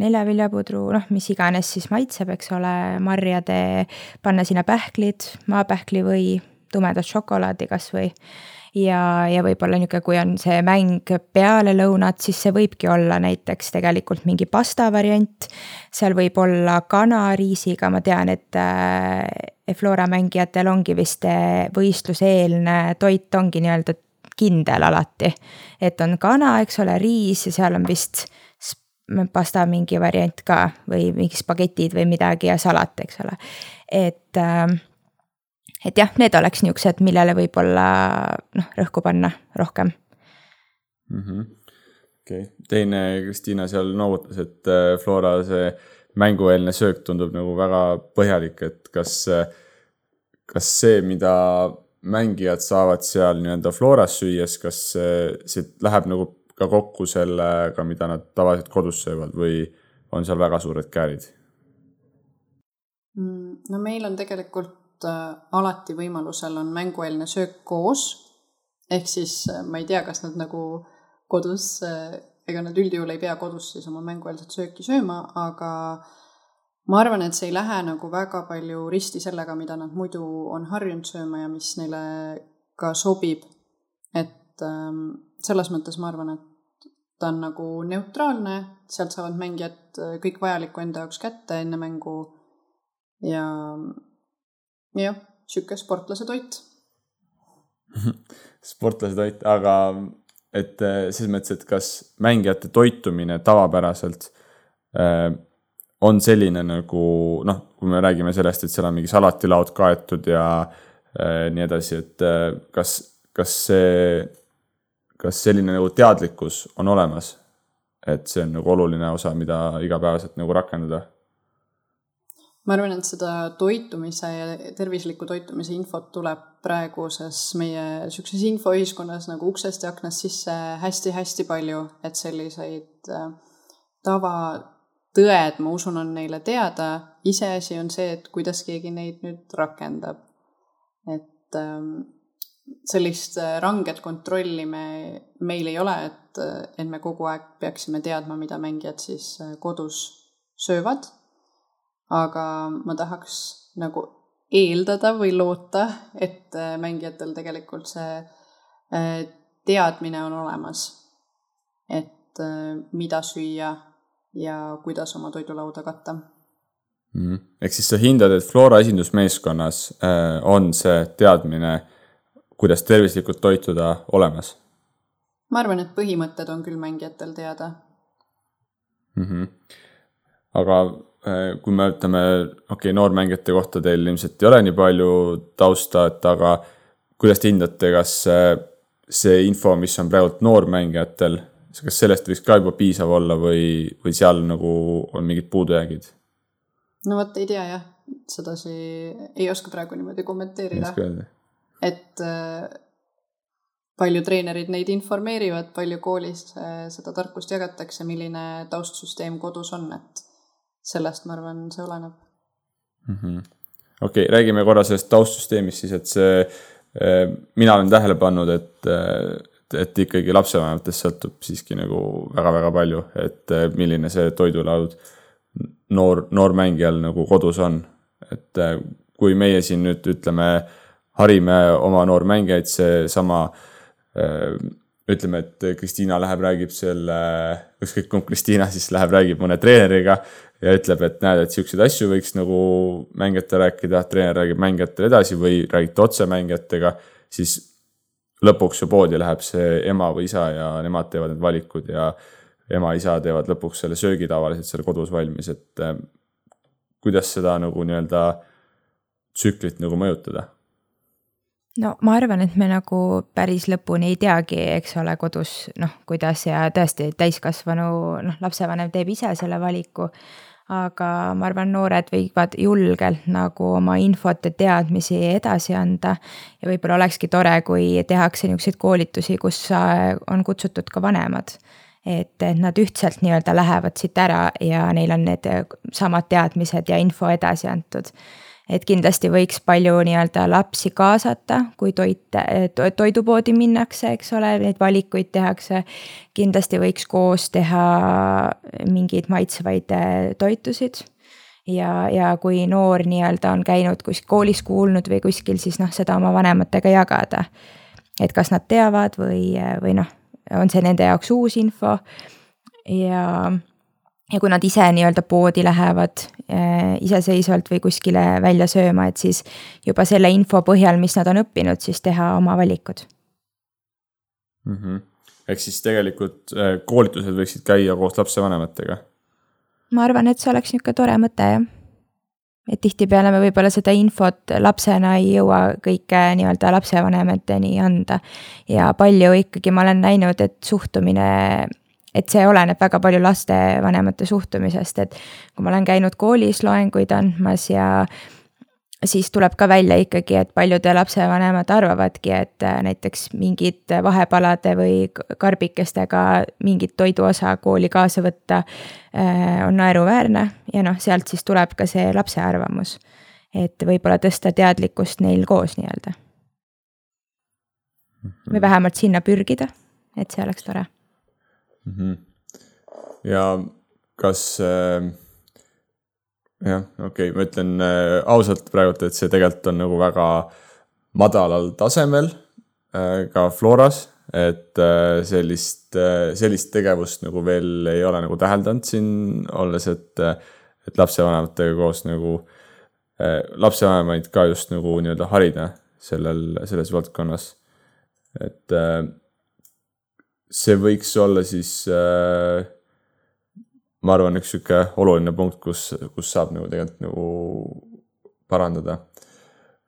neljaviljapudru, noh, mis iganes siis maitseb, eks ole, marjade, panna sinna pähklid, maapähkli või tumedat šokolaadi kasvõi ja, ja võib-olla niisugune, kui on see mäng peale lõunat, siis see võibki olla näiteks tegelikult mingi pasta variant. seal võib olla kana riisiga, ma tean, et äh, Flora mängijatel ongi vist äh, võistluseelne toit ongi nii-öelda kindel alati. et on kana, eks ole, riis ja seal on vist pasta mingi variant ka või mingi spagetid või midagi ja salat, eks ole. et äh, et jah, need oleks niisugused, millele võib-olla noh, rõhku panna rohkem mm -hmm.. okei okay., teine Kristiina seal noogutas, et äh, Flora see mängueelne söök tundub nagu väga põhjalik, et kas, kas see, mida mängijad saavad seal nii-öelda Floras süües, kas see, see läheb nagu ka kokku sellega, mida nad tavaliselt kodus söövad või on seal väga suured käärid? Mm, no meil on tegelikult Äh, alati võimalusel on mängueelne söök koos. ehk siis äh, ma ei tea, kas nad nagu kodus, äh, ega nad üldjuhul ei pea kodus siis oma mängueelset sööki sööma, aga ma arvan, et see ei lähe nagu väga palju risti sellega, mida nad muidu on harjunud sööma ja mis neile ka sobib. et ähm, selles mõttes ma arvan, et ta on nagu neutraalne, sealt saavad mängijad kõik vajalikku enda jaoks kätte enne mängu ja jah, sihuke sportlase toit (laughs) sportlase toit, aga et eh, selles mõttes, et kas mängijate toitumine tavapäraselt äh, on selline nagu noh, kui me räägime sellest, et seal on mingi salatilaud kaetud ja äh, nii edasi, et äh, kas, kas see, kas selline nagu teadlikkus on olemas? et see on nagu oluline osa, mida igapäevaselt nagu rakendada ma arvan, et seda toitumise ja tervisliku toitumise infot tuleb praeguses meie sihukeses infoühiskonnas nagu uksest ja aknast sisse hästi-hästi palju, et selliseid äh, tavatõed, ma usun, on neile teada. iseasi on see, et kuidas keegi neid nüüd rakendab. et ähm, sellist äh, ranget kontrolli me, meil ei ole, et, et me kogu aeg peaksime teadma, mida mängijad siis äh, kodus söövad aga ma tahaks nagu eeldada või loota, et äh, mängijatel tegelikult see äh, teadmine on olemas, et äh, mida süüa ja kuidas oma toidulauda katta mm.. ehk siis sa hindad, et Flora esindusmeeskonnas on see teadmine, kuidas tervislikult toituda, olemas? ma arvan, et põhimõtted on küll mängijatel teada mm. -hmm. aga Äh, kui me ütleme, okei okay,, noormängijate kohta teil ilmselt ei ole nii palju tausta, et aga kuidas te hindate, kas see info, mis on praegult noormängijatel, kas sellest võiks ka juba piisav olla või, või seal nagu on mingid puudujäägid? no vot, ei tea jah, sedasi ei oska praegu niimoodi kommenteerida. et äh, palju treenerid neid informeerivad, palju koolis äh, seda tarkust jagatakse, milline taustsüsteem kodus on, et sellest, ma arvan, see oleneb mm -hmm.. okei okay,, räägime korra sellest taustsüsteemist siis, et see, eh, mina olen tähele pannud, et, et ikkagi lapsevanematest sõltub siiski nagu väga-väga palju, et eh, milline see toidulaud noor, noormängijal nagu kodus on. et kui meie siin nüüd ütleme, harime oma noormängijaid, seesama ütleme, et Kristiina läheb, räägib selle, ükskõik kumb Kristiina siis läheb, räägib mõne treeneriga ja ütleb, et näed, et siukseid asju võiks nagu mängijatele rääkida, treener räägib mängijatele edasi või räägite otse mängijatega, siis lõpuks ju poodi läheb see ema või isa ja nemad teevad need valikud ja ema-isa teevad lõpuks selle söögi tavaliselt seal kodus valmis, et äh, kuidas seda nagu nii-öelda tsüklit nagu mõjutada? No ma arvan, et me nagu päris lõpuni ei teagi, eks ole, kodus noh, kuidas ja tõesti täiskasvanu noh, lapsevanem teeb ise selle valiku aga ma arvan, noored võivad julgelt nagu oma infot ja teadmisi edasi anda. ja võib-olla olekski tore, kui tehakse niisuguseid koolitusi, kus on kutsutud ka vanemad. et, nad ühtselt nii-öelda lähevad siit ära ja neil on need samad teadmised ja info edasi antud. Et kindlasti võiks palju nii-öelda lapsi kaasata, kui toit to,, toidupoodi minnakse, eks ole, neid valikuid tehakse. kindlasti võiks koos teha mingeid maitsvaid äh, toitusid ja, ja kui noor nii-öelda on käinud kus koolis kuulnud või kuskil, siis noh, seda oma vanematega jagada. et kas nad teavad või, või noh, on see nende jaoks uus info ja ja kui nad ise nii-öelda poodi lähevad äh, iseseisvalt või kuskile välja sööma, et siis juba selle info põhjal, mis nad on õppinud, siis teha oma valikud mm. -hmm. ehk siis tegelikult äh, koolitused võiksid käia koos lapsevanematega? ma arvan, et see oleks niisugune tore mõte, jah. et tihtipeale me võib-olla seda infot lapsena ei jõua kõike nii-öelda lapsevanemateni anda. ja palju ikkagi ma olen näinud, et suhtumine et see oleneb väga palju lastevanemate suhtumisest, et kui ma olen käinud koolis loenguid andmas ja siis tuleb ka välja ikkagi, et paljude lapsevanemad arvavadki, et äh, näiteks mingid vahepalade või karbikestega mingit toiduosa kooli kaasa võtta äh, on naeruväärne ja noh, sealt siis tuleb ka see lapse arvamus. et võib-olla tõsta teadlikkust neil koos nii-öelda. või vähemalt sinna pürgida, et see oleks tore mm. -hmm. ja kas äh, jah, okei okay,, ma ütlen äh, ausalt praegult, et see tegelikult on nagu väga madalal tasemel äh, ka Floras, et äh, sellist äh,, sellist tegevust nagu veel ei ole nagu täheldanud siin olles, et äh,, et lapsevanematega koos nagu äh,, lapsevanemaid ka just nagu nii-öelda harida sellel, selles valdkonnas. et äh, see võiks olla siis äh, ma arvan, üks sihuke oluline punkt, kus, kus saab nagu tegelikult nagu parandada.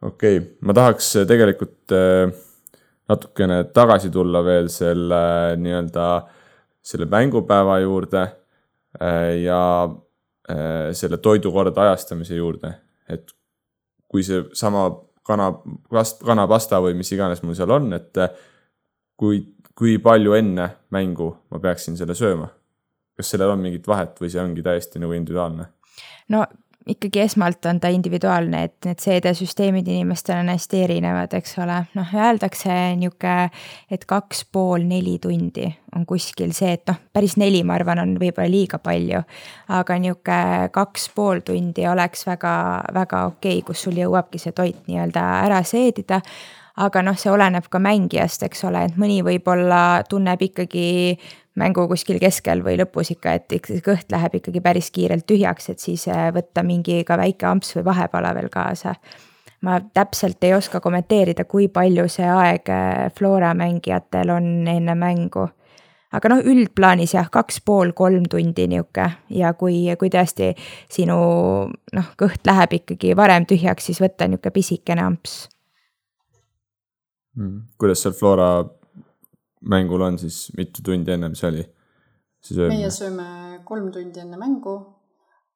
okei okay., ma tahaks tegelikult äh, natukene tagasi tulla veel selle nii-öelda selle mängupäeva juurde äh, ja äh, selle toidukorda ajastamise juurde, et kui see sama kana, kanapasta või mis iganes mul seal on, et kui kui palju enne mängu ma peaksin selle sööma? kas sellel on mingit vahet või see ongi täiesti nagu individuaalne? no ikkagi esmalt on ta individuaalne, et need seedesüsteemid inimestel on hästi erinevad, eks ole, noh, öeldakse nihuke, et kaks pool neli tundi on kuskil see, et noh, päris neli, ma arvan, on võib-olla liiga palju. aga nihuke kaks pool tundi oleks väga, väga okei okay,, kus sul jõuabki see toit nii-öelda ära seedida aga noh, see oleneb ka mängijast, eks ole, et mõni võib-olla tunneb ikkagi mängu kuskil keskel või lõpus ikka, et kõht läheb ikkagi päris kiirelt tühjaks, et siis äh, võtta mingi ka väike amps või vahepala veel kaasa. ma täpselt ei oska kommenteerida, kui palju see aeg äh, Flora mängijatel on enne mängu aga noh, üldplaanis jah, kaks pool, kolm tundi nihuke ja kui, kui tõesti sinu noh, kõht läheb ikkagi varem tühjaks, siis võtta nihuke pisikene amps. Kuidas seal Flora mängul on siis, mitu tundi ennem see oli? meie sööme kolm tundi enne mängu,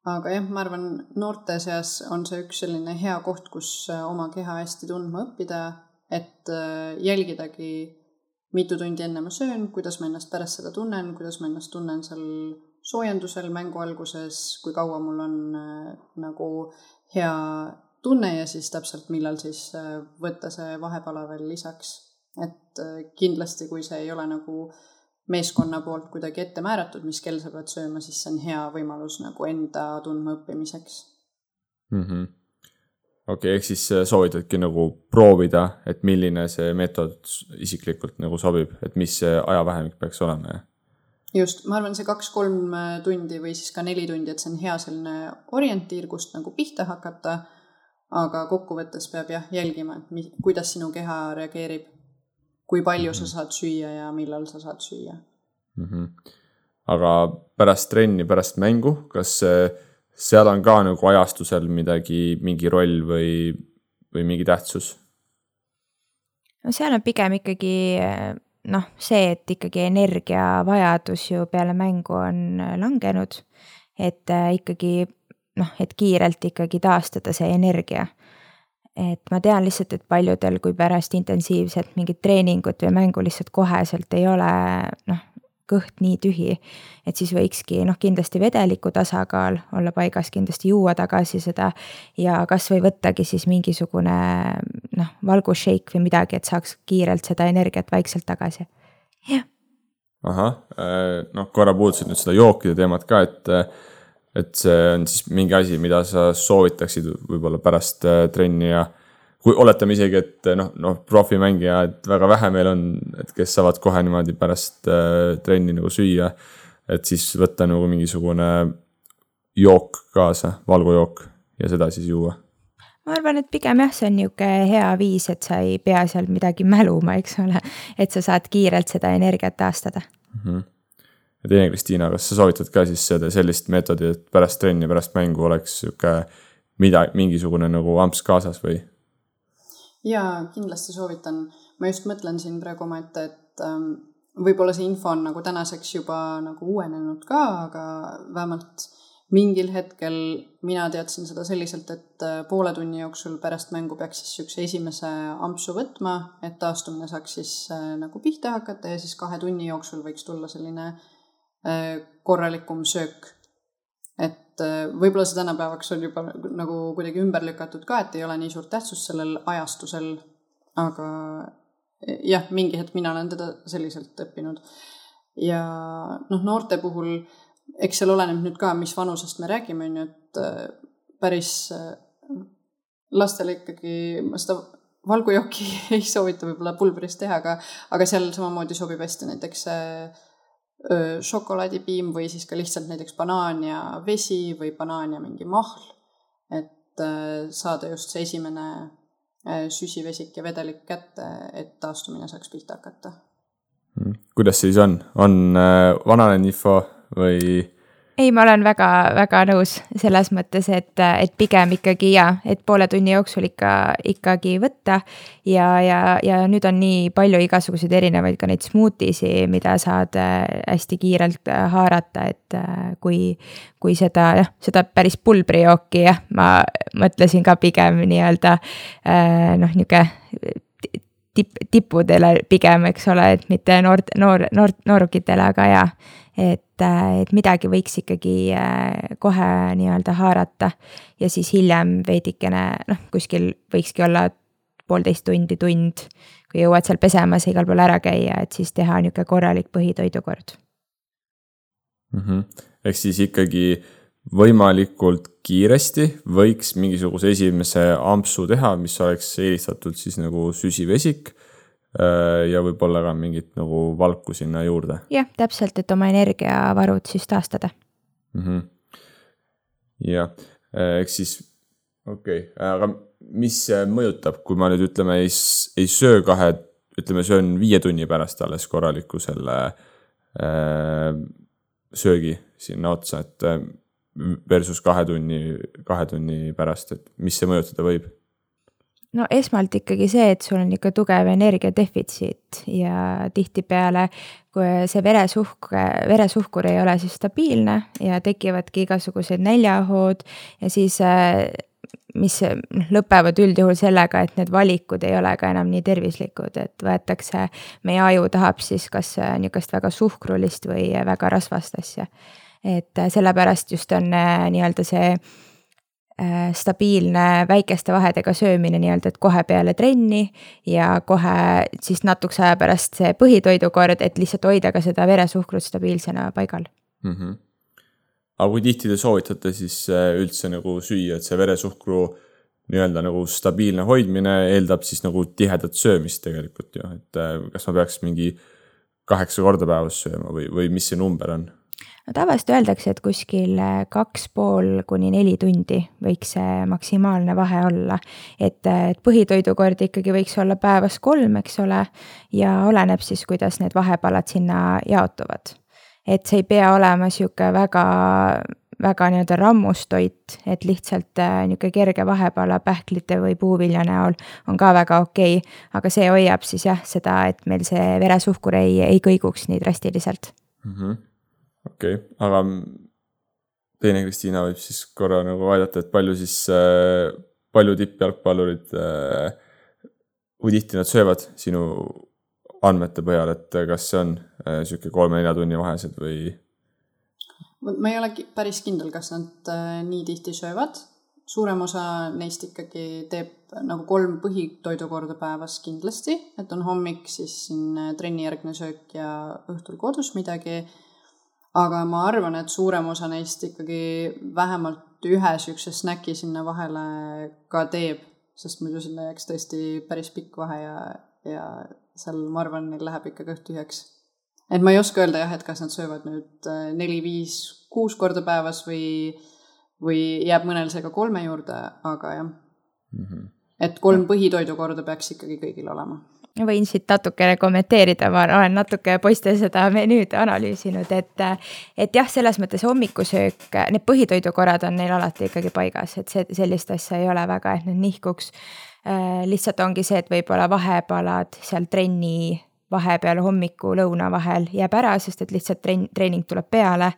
aga jah, ma arvan, noorte seas on see üks selline hea koht, kus äh, oma keha hästi tundma õppida, et äh, jälgidagi, mitu tundi enne ma söön, kuidas ma ennast pärast seda tunnen, kuidas ma ennast tunnen seal soojendusel mängu alguses, kui kaua mul on äh, nagu hea tunne ja siis täpselt, millal siis äh, võtta see vahepala veel lisaks. et äh, kindlasti, kui see ei ole nagu meeskonna poolt kuidagi ette määratud, mis kell sa pead sööma, siis see on hea võimalus nagu enda tundmaõppimiseks mm. -hmm okei okay,, ehk siis äh, soovitadki nagu proovida, et milline see meetod isiklikult nagu sobib, et mis see ajavahemik peaks olema, jah? just, ma arvan, see kaks-kolm tundi või siis ka neli tundi, et see on hea selline orientiir, kust nagu pihta hakata aga kokkuvõttes peab jah jälgima, et mis, kuidas sinu keha reageerib, kui palju sa mhm. saad süüa ja millal sa saad süüa mm. -hmm. aga pärast trenni, pärast mängu, kas seal on ka nagu ajastusel midagi, mingi roll või, või mingi tähtsus? no seal on pigem ikkagi noh, see, et ikkagi energiavajadus ju peale mängu on langenud, et äh, ikkagi noh, et kiirelt ikkagi taastada see energia. et ma tean lihtsalt, et paljudel, kui pärast intensiivset mingit treeningut või mängu lihtsalt koheselt ei ole noh, kõht nii tühi. et siis võikski noh, kindlasti vedeliku tasakaal olla paigas, kindlasti juua tagasi seda ja kasvõi võttagi siis mingisugune noh, valgusshake või midagi, et saaks kiirelt seda energiat vaikselt tagasi, jah. ahah, äh, noh korra puudutasid nüüd seda jookide teemat ka, et et see on siis mingi asi, mida sa soovitaksid võib-olla pärast äh, trenni ja kui oletame isegi, et noh, noh, profimängija, et väga vähe meil on, et kes saavad kohe niimoodi pärast äh, trenni nagu süüa. et siis võtta nagu mingisugune jook kaasa, valgujook ja seda siis juua. ma arvan, et pigem jah, see on niisugune hea viis, et sa ei pea seal midagi mäluma, eks ole. et sa saad kiirelt seda energiat taastada mm. -hmm. Ja teine, Kristiina, kas sa soovitad ka siis seda sellist meetodit, et pärast trenni, pärast mängu oleks sihuke mida, mingisugune nagu amps kaasas või? jaa, kindlasti soovitan. ma just mõtlen siin praegu omaette, et ähm, võib-olla see info on nagu tänaseks juba nagu uuenenud ka, aga vähemalt mingil hetkel mina teadsin seda selliselt, et äh, poole tunni jooksul pärast mängu peaks siis niisuguse esimese ampsu võtma, et taastumine saaks siis äh, nagu pihta hakata ja siis kahe tunni jooksul võiks tulla selline äh, korralikum söök et äh, võib-olla see tänapäevaks on juba nagu kuidagi ümber lükatud ka, et ei ole nii suurt tähtsust sellel ajastusel. aga jah, mingi hetk mina olen teda selliselt õppinud. ja noh, noorte puhul, eks seal oleneb nüüd ka, mis vanusest me räägime, on ju, et äh, päris äh, lastele ikkagi ma seda valgujooki (laughs) ei soovita võib-olla pulbrist teha, aga, aga seal samamoodi sobib hästi näiteks äh, šokolaadipiim või siis ka lihtsalt näiteks banaan ja vesi või banaan ja mingi mahl. et saada just see esimene süsivesik ja vedelik kätte, et taastumine saaks pihta hakata. Hmm. kuidas siis on, on vananenud info või ei, ma olen väga-väga nõus selles mõttes, et, et pigem ikkagi ja, et poole tunni jooksul ikka, ikkagi võtta. ja, ja, ja nüüd on nii palju igasuguseid erinevaid ka neid smuutisi, mida saad äh, hästi kiirelt äh, haarata, et äh, kui, kui seda, jah, seda päris pulbrijooki jah, ma mõtlesin ka pigem nii-öelda noh, nihuke tipp, tippudele pigem, eks ole, et mitte noort, noor, noor, noorukitele, aga jaa et, äh, et midagi võiks ikkagi äh, kohe nii-öelda haarata ja siis hiljem veidikene noh, kuskil võikski olla poolteist tundi, tund, kui jõuad seal pesemas ja igal pool ära käia, et siis teha niisugune korralik põhitoidukord mm. -hmm. ehk siis ikkagi võimalikult kiiresti võiks mingisuguse esimese ampsu teha, mis oleks eelistatud siis nagu süsivesik ja võib-olla ka mingit nagu valku sinna juurde. jah, täpselt, et oma energiavarud siis taastada mm. -hmm. jah, äh, ehk siis okei okay., aga mis mõjutab, kui ma nüüd ütleme, ei, ei söö kahe, ütleme, söön viie tunni pärast alles korraliku selle äh, söögi sinna otsa, et äh, versus kahe tunni, kahe tunni pärast, et mis see mõjutada võib? No esmalt ikkagi see, et sul on ikka tugev energiadefitsiit ja tihtipeale, kui see veresuhk, veresuhkur ei ole siis stabiilne ja tekivadki igasugused näljahood ja siis mis noh, lõpevad üldjuhul sellega, et need valikud ei ole ka enam nii tervislikud, et võetakse, meie aju tahab siis kas niisugust väga suhkrulist või väga rasvast asja. et sellepärast just on nii-öelda see Äh, stabiilne väikeste vahedega söömine nii-öelda, et kohe peale trenni ja kohe siis natukese aja pärast see põhitoidukord, et lihtsalt hoida ka seda veresuhkrut stabiilsena paigal mm. -hmm. aga kui tihti te soovitate siis äh, üldse nagu süüa, et see veresuhkru nii-öelda nagu stabiilne hoidmine eeldab siis nagu tihedat söömist tegelikult ju, et äh, kas ma peaks mingi kaheksa korda päevas sööma või, või mis see number on? No tavaliselt öeldakse, et kuskil äh, kaks pool kuni neli tundi võiks see maksimaalne vahe olla. et, äh, et põhitoidukord ikkagi võiks olla päevas kolm, eks ole, ja oleneb siis, kuidas need vahepalad sinna jaotuvad. et see ei pea olema sihuke väga, väga nii-öelda rammus toit, et lihtsalt äh, niisugune kerge vahepala pähklite või puuvilja näol on ka väga okei okay,. aga see hoiab siis jah, seda, et meil see veresuhkur ei, ei kõiguks nii drastiliselt mm. -hmm okei okay., aga teine Kristiina võib siis korra nagu aidata, et palju siis, äh, palju tippjalgpallurid, äh, kui tihti nad söövad sinu andmete põhjal, et kas see on niisugune kolme-nelja tunni vahesed või? ma ei ole päris kindel, kas nad nii tihti söövad suurem osa neist ikkagi teeb nagu kolm põhitoidukorda päevas kindlasti, et on hommik, siis siin trennijärgne söök ja õhtul kodus midagi. Aga ma arvan, et suurem osa neist ikkagi vähemalt ühe niisuguse snäki sinna vahele ka teeb, sest muidu sinna jääks tõesti päris pikk vahe ja, ja seal ma arvan, neil läheb ikka kõht tühjaks. et ma ei oska öelda jah, et kas nad söövad nüüd neli, viis, kuus korda päevas või või jääb mõnel see ka kolme juurde, aga jah mm. -hmm. et kolm põhitoidukorda peaks ikkagi kõigil olema võin siit natukene kommenteerida, ma olen natuke poiste seda menüüd analüüsinud, et, et jah, selles mõttes hommikusöök, need põhitoidukorrad on neil alati ikkagi paigas, et see, sellist asja ei ole väga, et need nihkuks. Lihtsalt ongi see, et võib-olla vahepalad seal trenni vahepeal hommiku, lõuna vahel jääb ära, sest et lihtsalt trenn, treening tuleb peale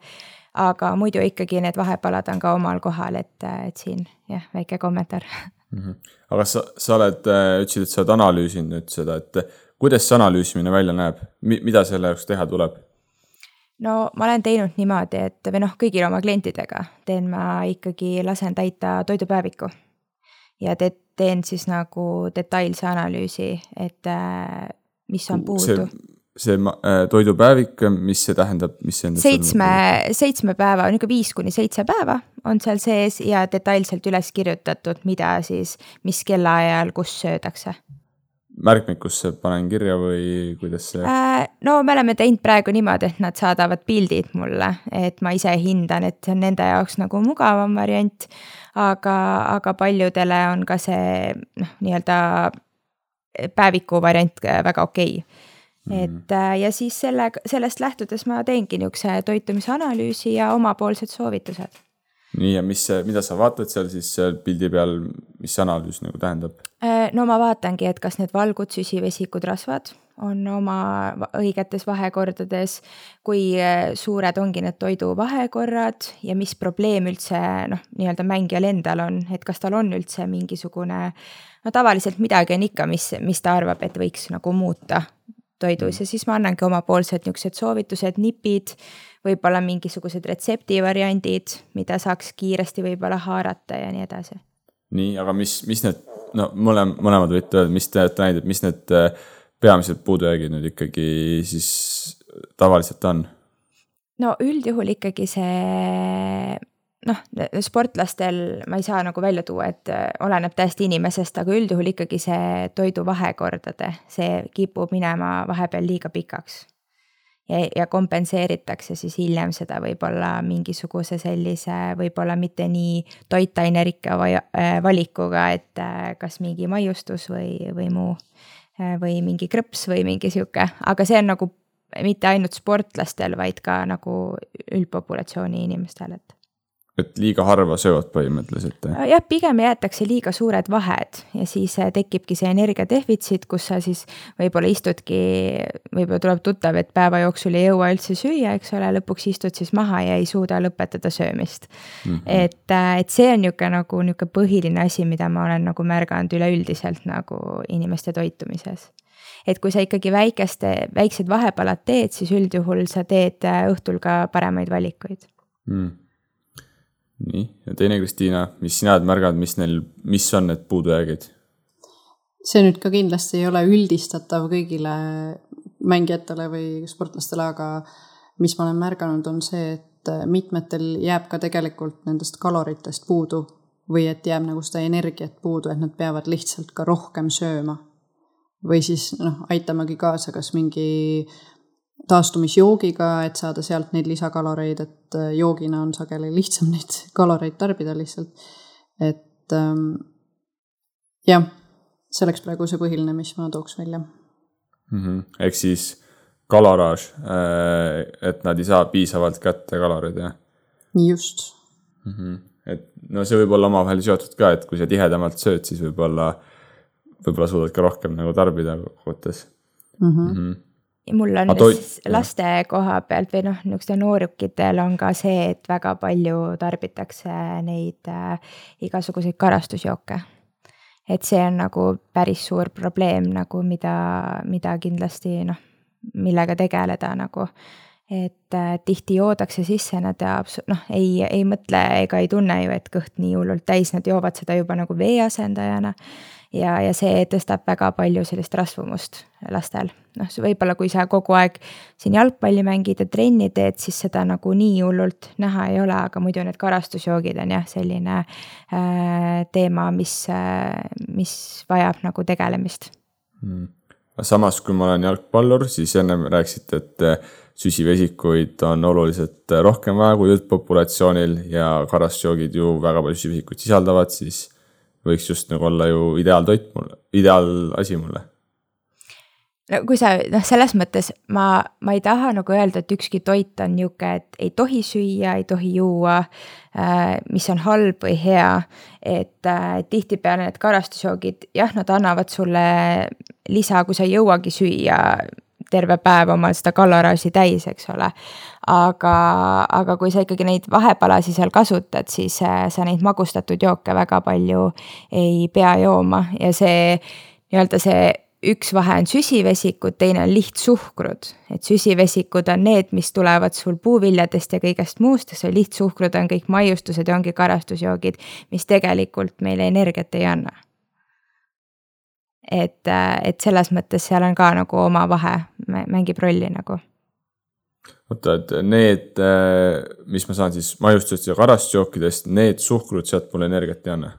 aga muidu ikkagi need vahepalad on ka omal kohal, et, et siin jah, väike kommentaar mm. -hmm. aga sa, sa oled, äh, ütlesid, et sa oled analüüsinud nüüd seda, et kuidas see analüüsimine välja näeb, mida selle jaoks teha tuleb? no ma olen teinud niimoodi, et või noh, kõigil oma klientidega teen ma ikkagi, lasen täita toidupäeviku. ja te, teen siis nagu detailse analüüsi, et äh, mis on puudu see äh, toidupäevik, mis see tähendab, mis see endast seitsme, seitsme päeva, niisugune viis kuni seitse päeva on seal sees ja detailselt üles kirjutatud, mida siis, mis kellaajal, kus söödakse märkmikusse panen kirja või kuidas see äh,? no me oleme teinud praegu niimoodi, et nad saadavad pildid mulle, et ma ise hindan, et see on nende jaoks nagu mugavam variant. aga, aga paljudele on ka see noh, nii-öelda päeviku variant väga okei okay. Et äh, ja siis selle, sellest lähtudes ma teengi niisuguse toitumisanalüüsi ja omapoolsed soovitused. nii, ja mis, mida sa vaatad seal siis seal pildi peal, mis see analüüs nagu tähendab? Äh, no ma vaatangi, et kas need valgud, süsivesikud, rasvad on oma õigetes vahekordades, kui äh, suured ongi need toidu vahekorrad ja mis probleem üldse noh, nii-öelda mängijal endal on, et kas tal on üldse mingisugune no tavaliselt midagi on ikka, mis, mis ta arvab, et võiks nagu muuta toidus mm. ja siis ma annangi omapoolsed niisugused soovitused, nipid, võib-olla mingisugused retseptivariandid, mida saaks kiiresti võib-olla haarata ja nii edasi. nii, aga mis, mis need, no mõlem-, mõlemad võite öelda, mis te olete näinud, et mis need äh, peamised puudujäägid nüüd ikkagi siis tavaliselt on? no üldjuhul ikkagi see noh, sportlastel ma ei saa nagu välja tuua, et äh, oleneb täiesti inimesest, aga üldjuhul ikkagi see toidu vahekordade, see kipub minema vahepeal liiga pikaks. ja, ja kompenseeritakse siis hiljem seda võib-olla mingisuguse sellise võib-olla mitte nii toitainerikka äh, valikuga, et äh, kas mingi maiustus või, või muu. või mingi krõps või mingi sihuke, aga see on nagu mitte ainult sportlastel, vaid ka nagu üldpopulatsiooni inimestel, et et liiga harva söövad põhimõtteliselt? jah, pigem jäetakse liiga suured vahed ja siis äh, tekibki see energiadefitsiit, kus sa siis võib-olla istudki, võib-olla tuleb tuttav, et päeva jooksul ei jõua üldse süüa, eks ole, lõpuks istud siis maha ja ei suuda lõpetada söömist mm. -hmm. et, äh, et see on niisugune nagu niisugune põhiline asi, mida ma olen nagu märganud üleüldiselt nagu inimeste toitumises et kui sa ikkagi väikeste, väiksed vahepalad teed, siis üldjuhul sa teed äh, õhtul ka paremaid valikuid mm nii, ja teine Kristiina, mis sina oled märganud, mis neil, mis on need puudujäägid? see nüüd ka kindlasti ei ole üldistatav kõigile mängijatele või sportlastele, aga mis ma olen märganud, on see, et mitmetel jääb ka tegelikult nendest kaloritest puudu või et jääb nagu seda energiat puudu, et nad peavad lihtsalt ka rohkem sööma. või siis noh, aitamagi kaasa kas mingi taastumisjoogiga, et saada sealt neid lisakaloreid, et äh, joogina on sageli lihtsam (laughs) neid kaloreid tarbida lihtsalt. et ähm, jah, see oleks praegu see põhiline, mis ma tooks välja mm. -hmm. ehk siis kaloraaž, äh, et nad ei saa piisavalt kätte kaloreid, jah? just mm. -hmm. et no see võib olla omavahel seotud ka, et kui sa tihedamalt sööd, siis võib-olla, võib-olla suudad ka rohkem nagu tarbida kokkuvõttes mm. -hmm. Mm -hmm mul on toi... laste koha pealt või noh, niisugustel noorukitel on ka see, et väga palju tarbitakse neid äh, igasuguseid karastusjooke. et see on nagu päris suur probleem nagu, mida, mida kindlasti noh, millega tegeleda nagu et äh, tihti joodakse sisse, nad noh, ei, ei mõtle ega ei tunne ju, et kõht nii hullult täis, nad joovad seda juba nagu vee asendajana ja, ja see tõstab väga palju sellist rasvumust lastel. noh, võib-olla kui sa kogu aeg siin jalgpalli mängid ja trenni teed, siis seda nagu nii hullult näha ei ole, aga muidu need karastusjoogid on jah, selline äh, teema, mis äh,, mis vajab nagu tegelemist mm.. samas, kui ma olen jalgpallur, siis ennem rääkisite, et äh, süsivesikuid on oluliselt rohkem vaja kui üldpopulatsioonil ja karastusjoogid ju väga palju süsivesikuid sisaldavad, siis võiks just nagu olla ju ideaaltoit mulle, ideaalasi mulle. no kui sa noh, selles mõttes ma, ma ei taha nagu öelda, et ükski toit on nihuke, et ei tohi süüa, ei tohi juua äh,, mis on halb või hea. et äh, tihtipeale need karastusjoogid, jah, nad annavad sulle lisa, kui sa ei jõuagi süüa terve päev oma seda kaloraaži täis, eks ole. Aga, aga kui sa ikkagi neid vahepalasi seal kasutad, siis äh, sa neid magustatud jooke väga palju ei pea jooma ja see nii-öelda see üks vahe on süsivesikud, teine on lihtsuhkrud. et süsivesikud on need, mis tulevad sul puuviljadest ja kõigest muust see lihtsuhkrud on kõik maiustused ja ongi karastusjoogid, mis tegelikult meile energiat ei anna et, äh, et selles mõttes seal on ka nagu oma vahe, mängib rolli nagu. Oota, et need, äh, mis ma saan siis maiustustest ja karastusjookidest, need suhkrud sealt mulle energiat ei anna?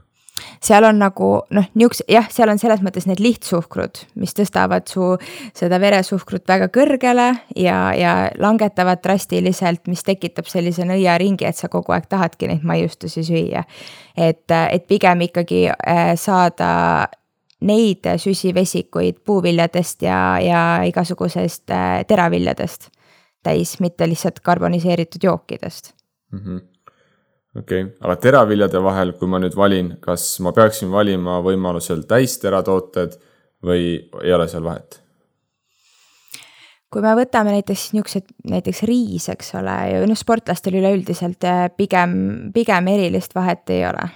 seal on nagu noh, niisuguse jah, seal on selles mõttes need lihtsuhkrud, mis tõstavad su seda veresuhkrut väga kõrgele ja, ja langetavad drastiliselt, mis tekitab sellise nõiaringi, et sa kogu aeg tahadki neid maiustusi süüa. et, et pigem ikkagi äh, saada neid süsivesikuid puuviljadest ja, ja igasugusest äh, teraviljadest täis, mitte lihtsalt karboniseeritud jookidest mm. -hmm okei okay., aga teraviljade vahel, kui ma nüüd valin, kas ma peaksin valima võimalusel täisteratooted või ei ole seal vahet? kui me võtame näiteks niisugused, näiteks riis, eks ole, ja noh, sportlastel üleüldiselt äh, pigem, pigem erilist vahet ei ole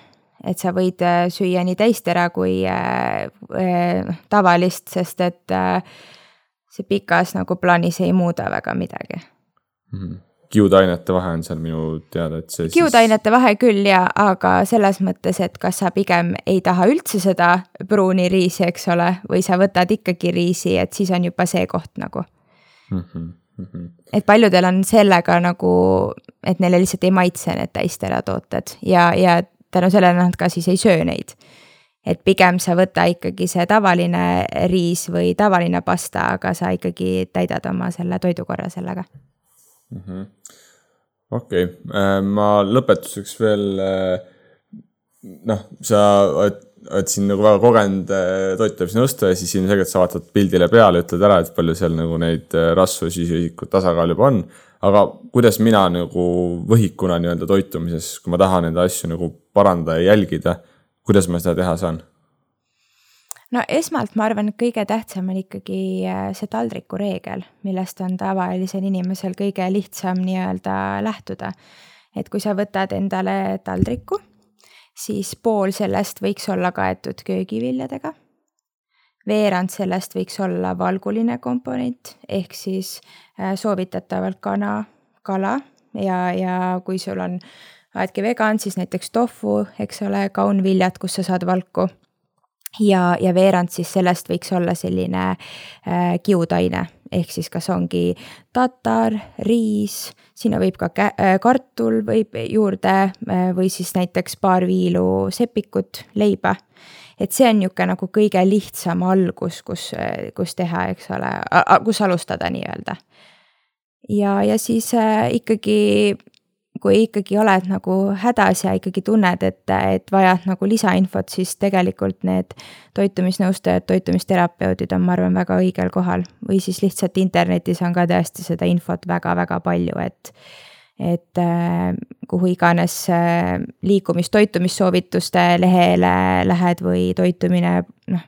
et sa võid äh, süüa nii täistera kui äh, äh, tavalist, sest et äh, see pikas nagu plaanis ei muuda väga midagi mm. kiudainete vahe on seal minu teada, et see. kiudainete siis... vahe küll ja, aga selles mõttes, et kas sa pigem ei taha üldse seda pruuni riisi, eks ole, või sa võtad ikkagi riisi, et siis on juba see koht nagu mm. -hmm. Mm -hmm. et paljudel on sellega nagu, et neile lihtsalt ei maitse need täisteratooted ja, ja tänu sellele nad ka siis ei söö neid. Et pigem sa võta ikkagi see tavaline riis või tavaline pasta, aga sa ikkagi täidad oma selle toidukorra sellega mm -hmm.. okei okay., äh, ma lõpetuseks veel äh, noh, sa oled, oled siin nagu väga kogenud äh, toitumisnõustaja, siis ilmselgelt sa vaatad pildile peale, ütled ära, et palju seal nagu neid rasvu, süsiühikut, tasakaal juba on aga kuidas mina nagu võhikuna nii-öelda toitumises, kui ma tahan neid asju nagu parandada ja jälgida, kuidas ma seda teha saan? no esmalt ma arvan, et kõige tähtsam on ikkagi äh, see taldriku reegel, millest on tavalisel inimesel kõige lihtsam nii-öelda lähtuda. et kui sa võtad endale taldriku, siis pool sellest võiks olla kaetud köögiviljadega veerand sellest võiks olla valguline komponent ehk siis äh, soovitatavalt kana, kala ja, ja kui sul on, oledki vegan, siis näiteks tofu, eks ole, kaunviljad, kust sa saad valku. ja, ja veerand siis sellest võiks olla selline äh, kiudaine ehk siis kas ongi tatar, riis, sinna võib ka äh, kartul võib juurde äh, või siis näiteks paar viilu sepikut, leiba et see on niisugune nagu kõige lihtsam algus, kus, kus teha, eks ole, kus alustada nii-öelda. ja, ja siis äh, ikkagi, kui ikkagi oled nagu hädas ja ikkagi tunned, et, et vajad nagu lisainfot, siis tegelikult need toitumisnõustajad, toitumisterapeudid on, ma arvan, väga õigel kohal. või siis lihtsalt internetis on ka tõesti seda infot väga-väga palju, et et äh, kuhu iganes äh, liikumis-toitumissoovituste lehele lähed või toitumine, noh,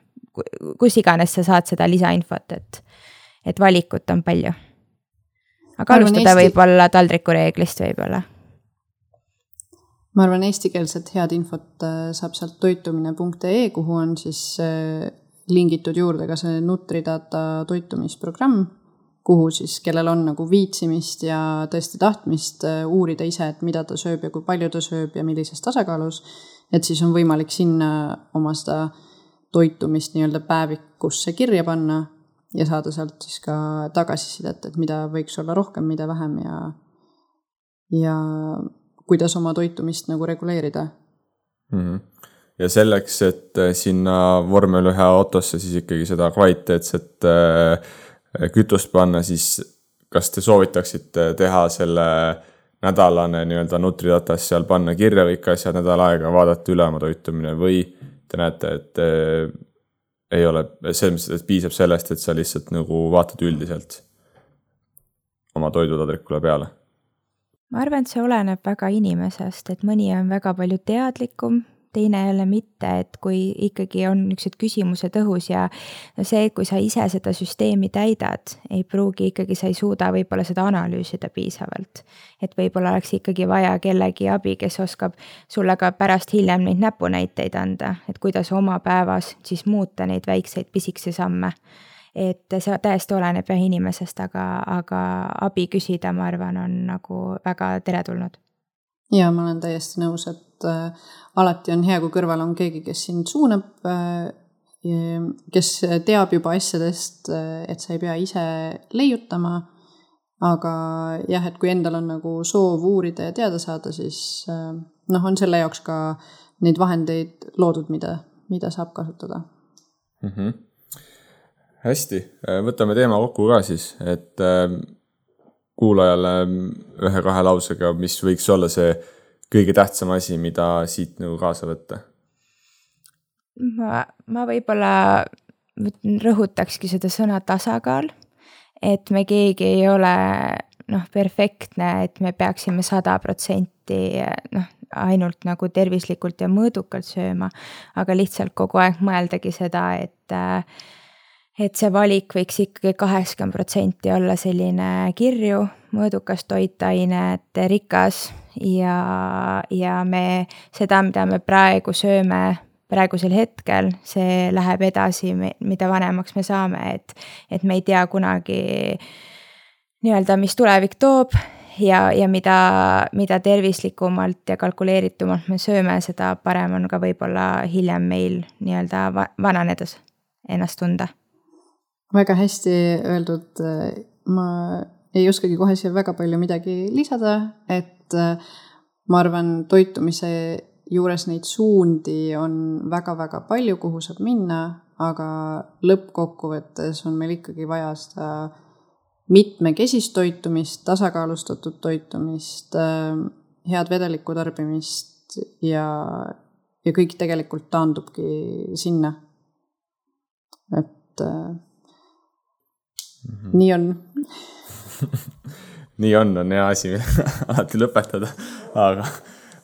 kus iganes sa saad seda lisainfot, et, et valikut on palju. aga alustada Eesti... võib-olla taldrikureeglist võib-olla ma arvan, eestikeelset head infot äh, saab sealt toitumine.ee, kuhu on siis äh, lingitud juurde ka see Nutridata toitumisprogramm, kuhu siis, kellel on nagu viitsimist ja tõesti tahtmist äh, uurida ise, et mida ta sööb ja kui palju ta sööb ja millises tasakaalus, et siis on võimalik sinna oma seda toitumist nii-öelda päevikusse kirja panna ja saada sealt siis ka tagasisidet, et mida võiks olla rohkem, mida vähem ja, ja kuidas oma toitumist nagu reguleerida mm. -hmm. ja selleks, et äh, sinna vormel ühe autosse siis ikkagi seda kvaliteetset äh, kütust panna, siis kas te soovitaksite teha selle nädalane nii-öelda Nutridatas seal panna kirja kõik asjad nädal aega, vaadata üle oma toitumine või te näete, et äh, ei ole, selles mõttes, et piisab sellest, et sa lihtsalt nagu vaatad üldiselt oma toidutadrikule peale ma arvan, et see oleneb väga inimesest, et mõni on väga palju teadlikum, teine jälle mitte, et kui ikkagi on niisugused küsimused õhus ja no see, kui sa ise seda süsteemi täidad, ei pruugi ikkagi, sa ei suuda võib-olla seda analüüsida piisavalt. et võib-olla oleks ikkagi vaja kellegi abi, kes oskab sulle ka pärast hiljem neid näpunäiteid anda, et kuidas oma päevas siis muuta neid väikseid pisikesi samme et see täiesti oleneb jah inimesest, aga, aga abi küsida, ma arvan, on nagu väga teretulnud. ja ma olen täiesti nõus, et äh, alati on hea, kui kõrval on keegi, kes sind suunab äh,, kes teab juba asjadest, äh, et sa ei pea ise leiutama. aga jah, et kui endal on nagu soov uurida ja teada saada, siis äh, noh, on selle jaoks ka neid vahendeid loodud, mida, mida saab kasutada mm. -hmm hästi, äh, võtame teema kokku ka siis, et ähm, kuulajale ühe-kahe lausega, mis võiks olla see kõige tähtsam asi, mida siit nagu kaasa võtta? ma, ma võib-olla rõhutakski seda sõna tasakaal, et me keegi ei ole noh, perfektne, et me peaksime sada protsenti noh, ainult nagu tervislikult ja mõõdukalt sööma, aga lihtsalt kogu aeg mõeldagi seda, et äh, et see valik võiks ikkagi kaheksakümmend protsenti olla selline kirju, mõõdukas toitainete rikas ja, ja me seda, mida me praegu sööme praegusel hetkel, see läheb edasi, mida vanemaks me saame, et, et me ei tea kunagi nii-öelda, mis tulevik toob ja, ja mida, mida tervislikumalt ja kalkuleeritumalt me sööme, seda parem on ka võib-olla hiljem meil nii-öelda vananedes ennast tunda väga hästi öeldud, ma ei oskagi kohe siia väga palju midagi lisada, et äh, ma arvan, toitumise juures neid suundi on väga-väga palju, kuhu saab minna, aga lõppkokkuvõttes on meil ikkagi vaja seda mitmekesist toitumist, tasakaalustatud toitumist, äh, head vedeliku tarbimist ja, ja kõik tegelikult taandubki sinna. et äh. -hmm. nii on (laughs) nii on, on hea asi (laughs) alati lõpetada, aga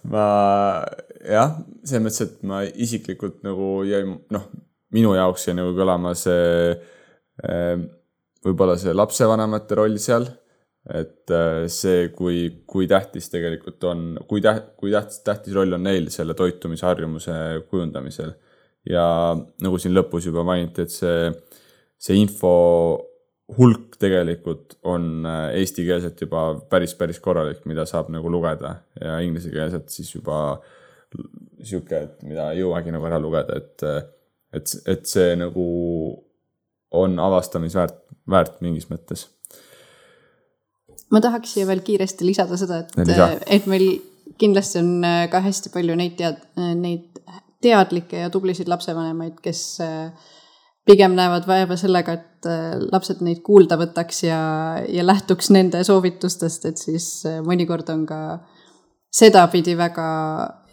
ma jah, selles mõttes, et ma isiklikult nagu jäi noh, minu jaoks jäi nagu kõlama see eh, võib-olla see lapsevanemate roll seal. et eh, see, kui, kui tähtis tegelikult on, kui täht-, kui tähtis, tähtis roll on neil selle toitumisharjumuse kujundamisel. ja nagu siin lõpus juba mainiti, et see, see info hulk tegelikult on äh, eestikeelselt juba päris, päris korralik, mida saab nagu lugeda ja inglisekeelset siis juba sihuke, et mida ei jõuagi nagu ära lugeda, et, et, et see nagu on avastamisväärt, väärt mingis mõttes. ma tahaks siia veel kiiresti lisada seda, et, et meil kindlasti on äh, ka hästi palju neid tead-, neid teadlikke ja tublisid lapsevanemaid, kes äh, pigem näevad vaeva sellega, et äh, lapsed neid kuulda võtaks ja, ja lähtuks nende soovitustest, et siis äh, mõnikord on ka sedapidi väga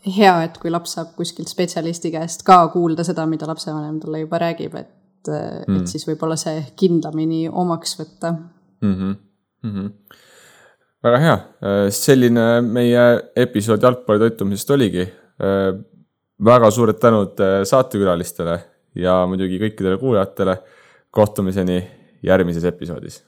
hea, et kui laps saab kuskilt spetsialisti käest ka kuulda seda, mida lapsevanem talle juba räägib, et mm., et siis võib-olla see kindlamini omaks võtta mm. -hmm. Mm -hmm. väga hea, selline meie episood jalgpalli toitumisest oligi. väga suured tänud saatekülalistele ja muidugi kõikidele kuulajatele. Kohtumiseni järgmises episoodis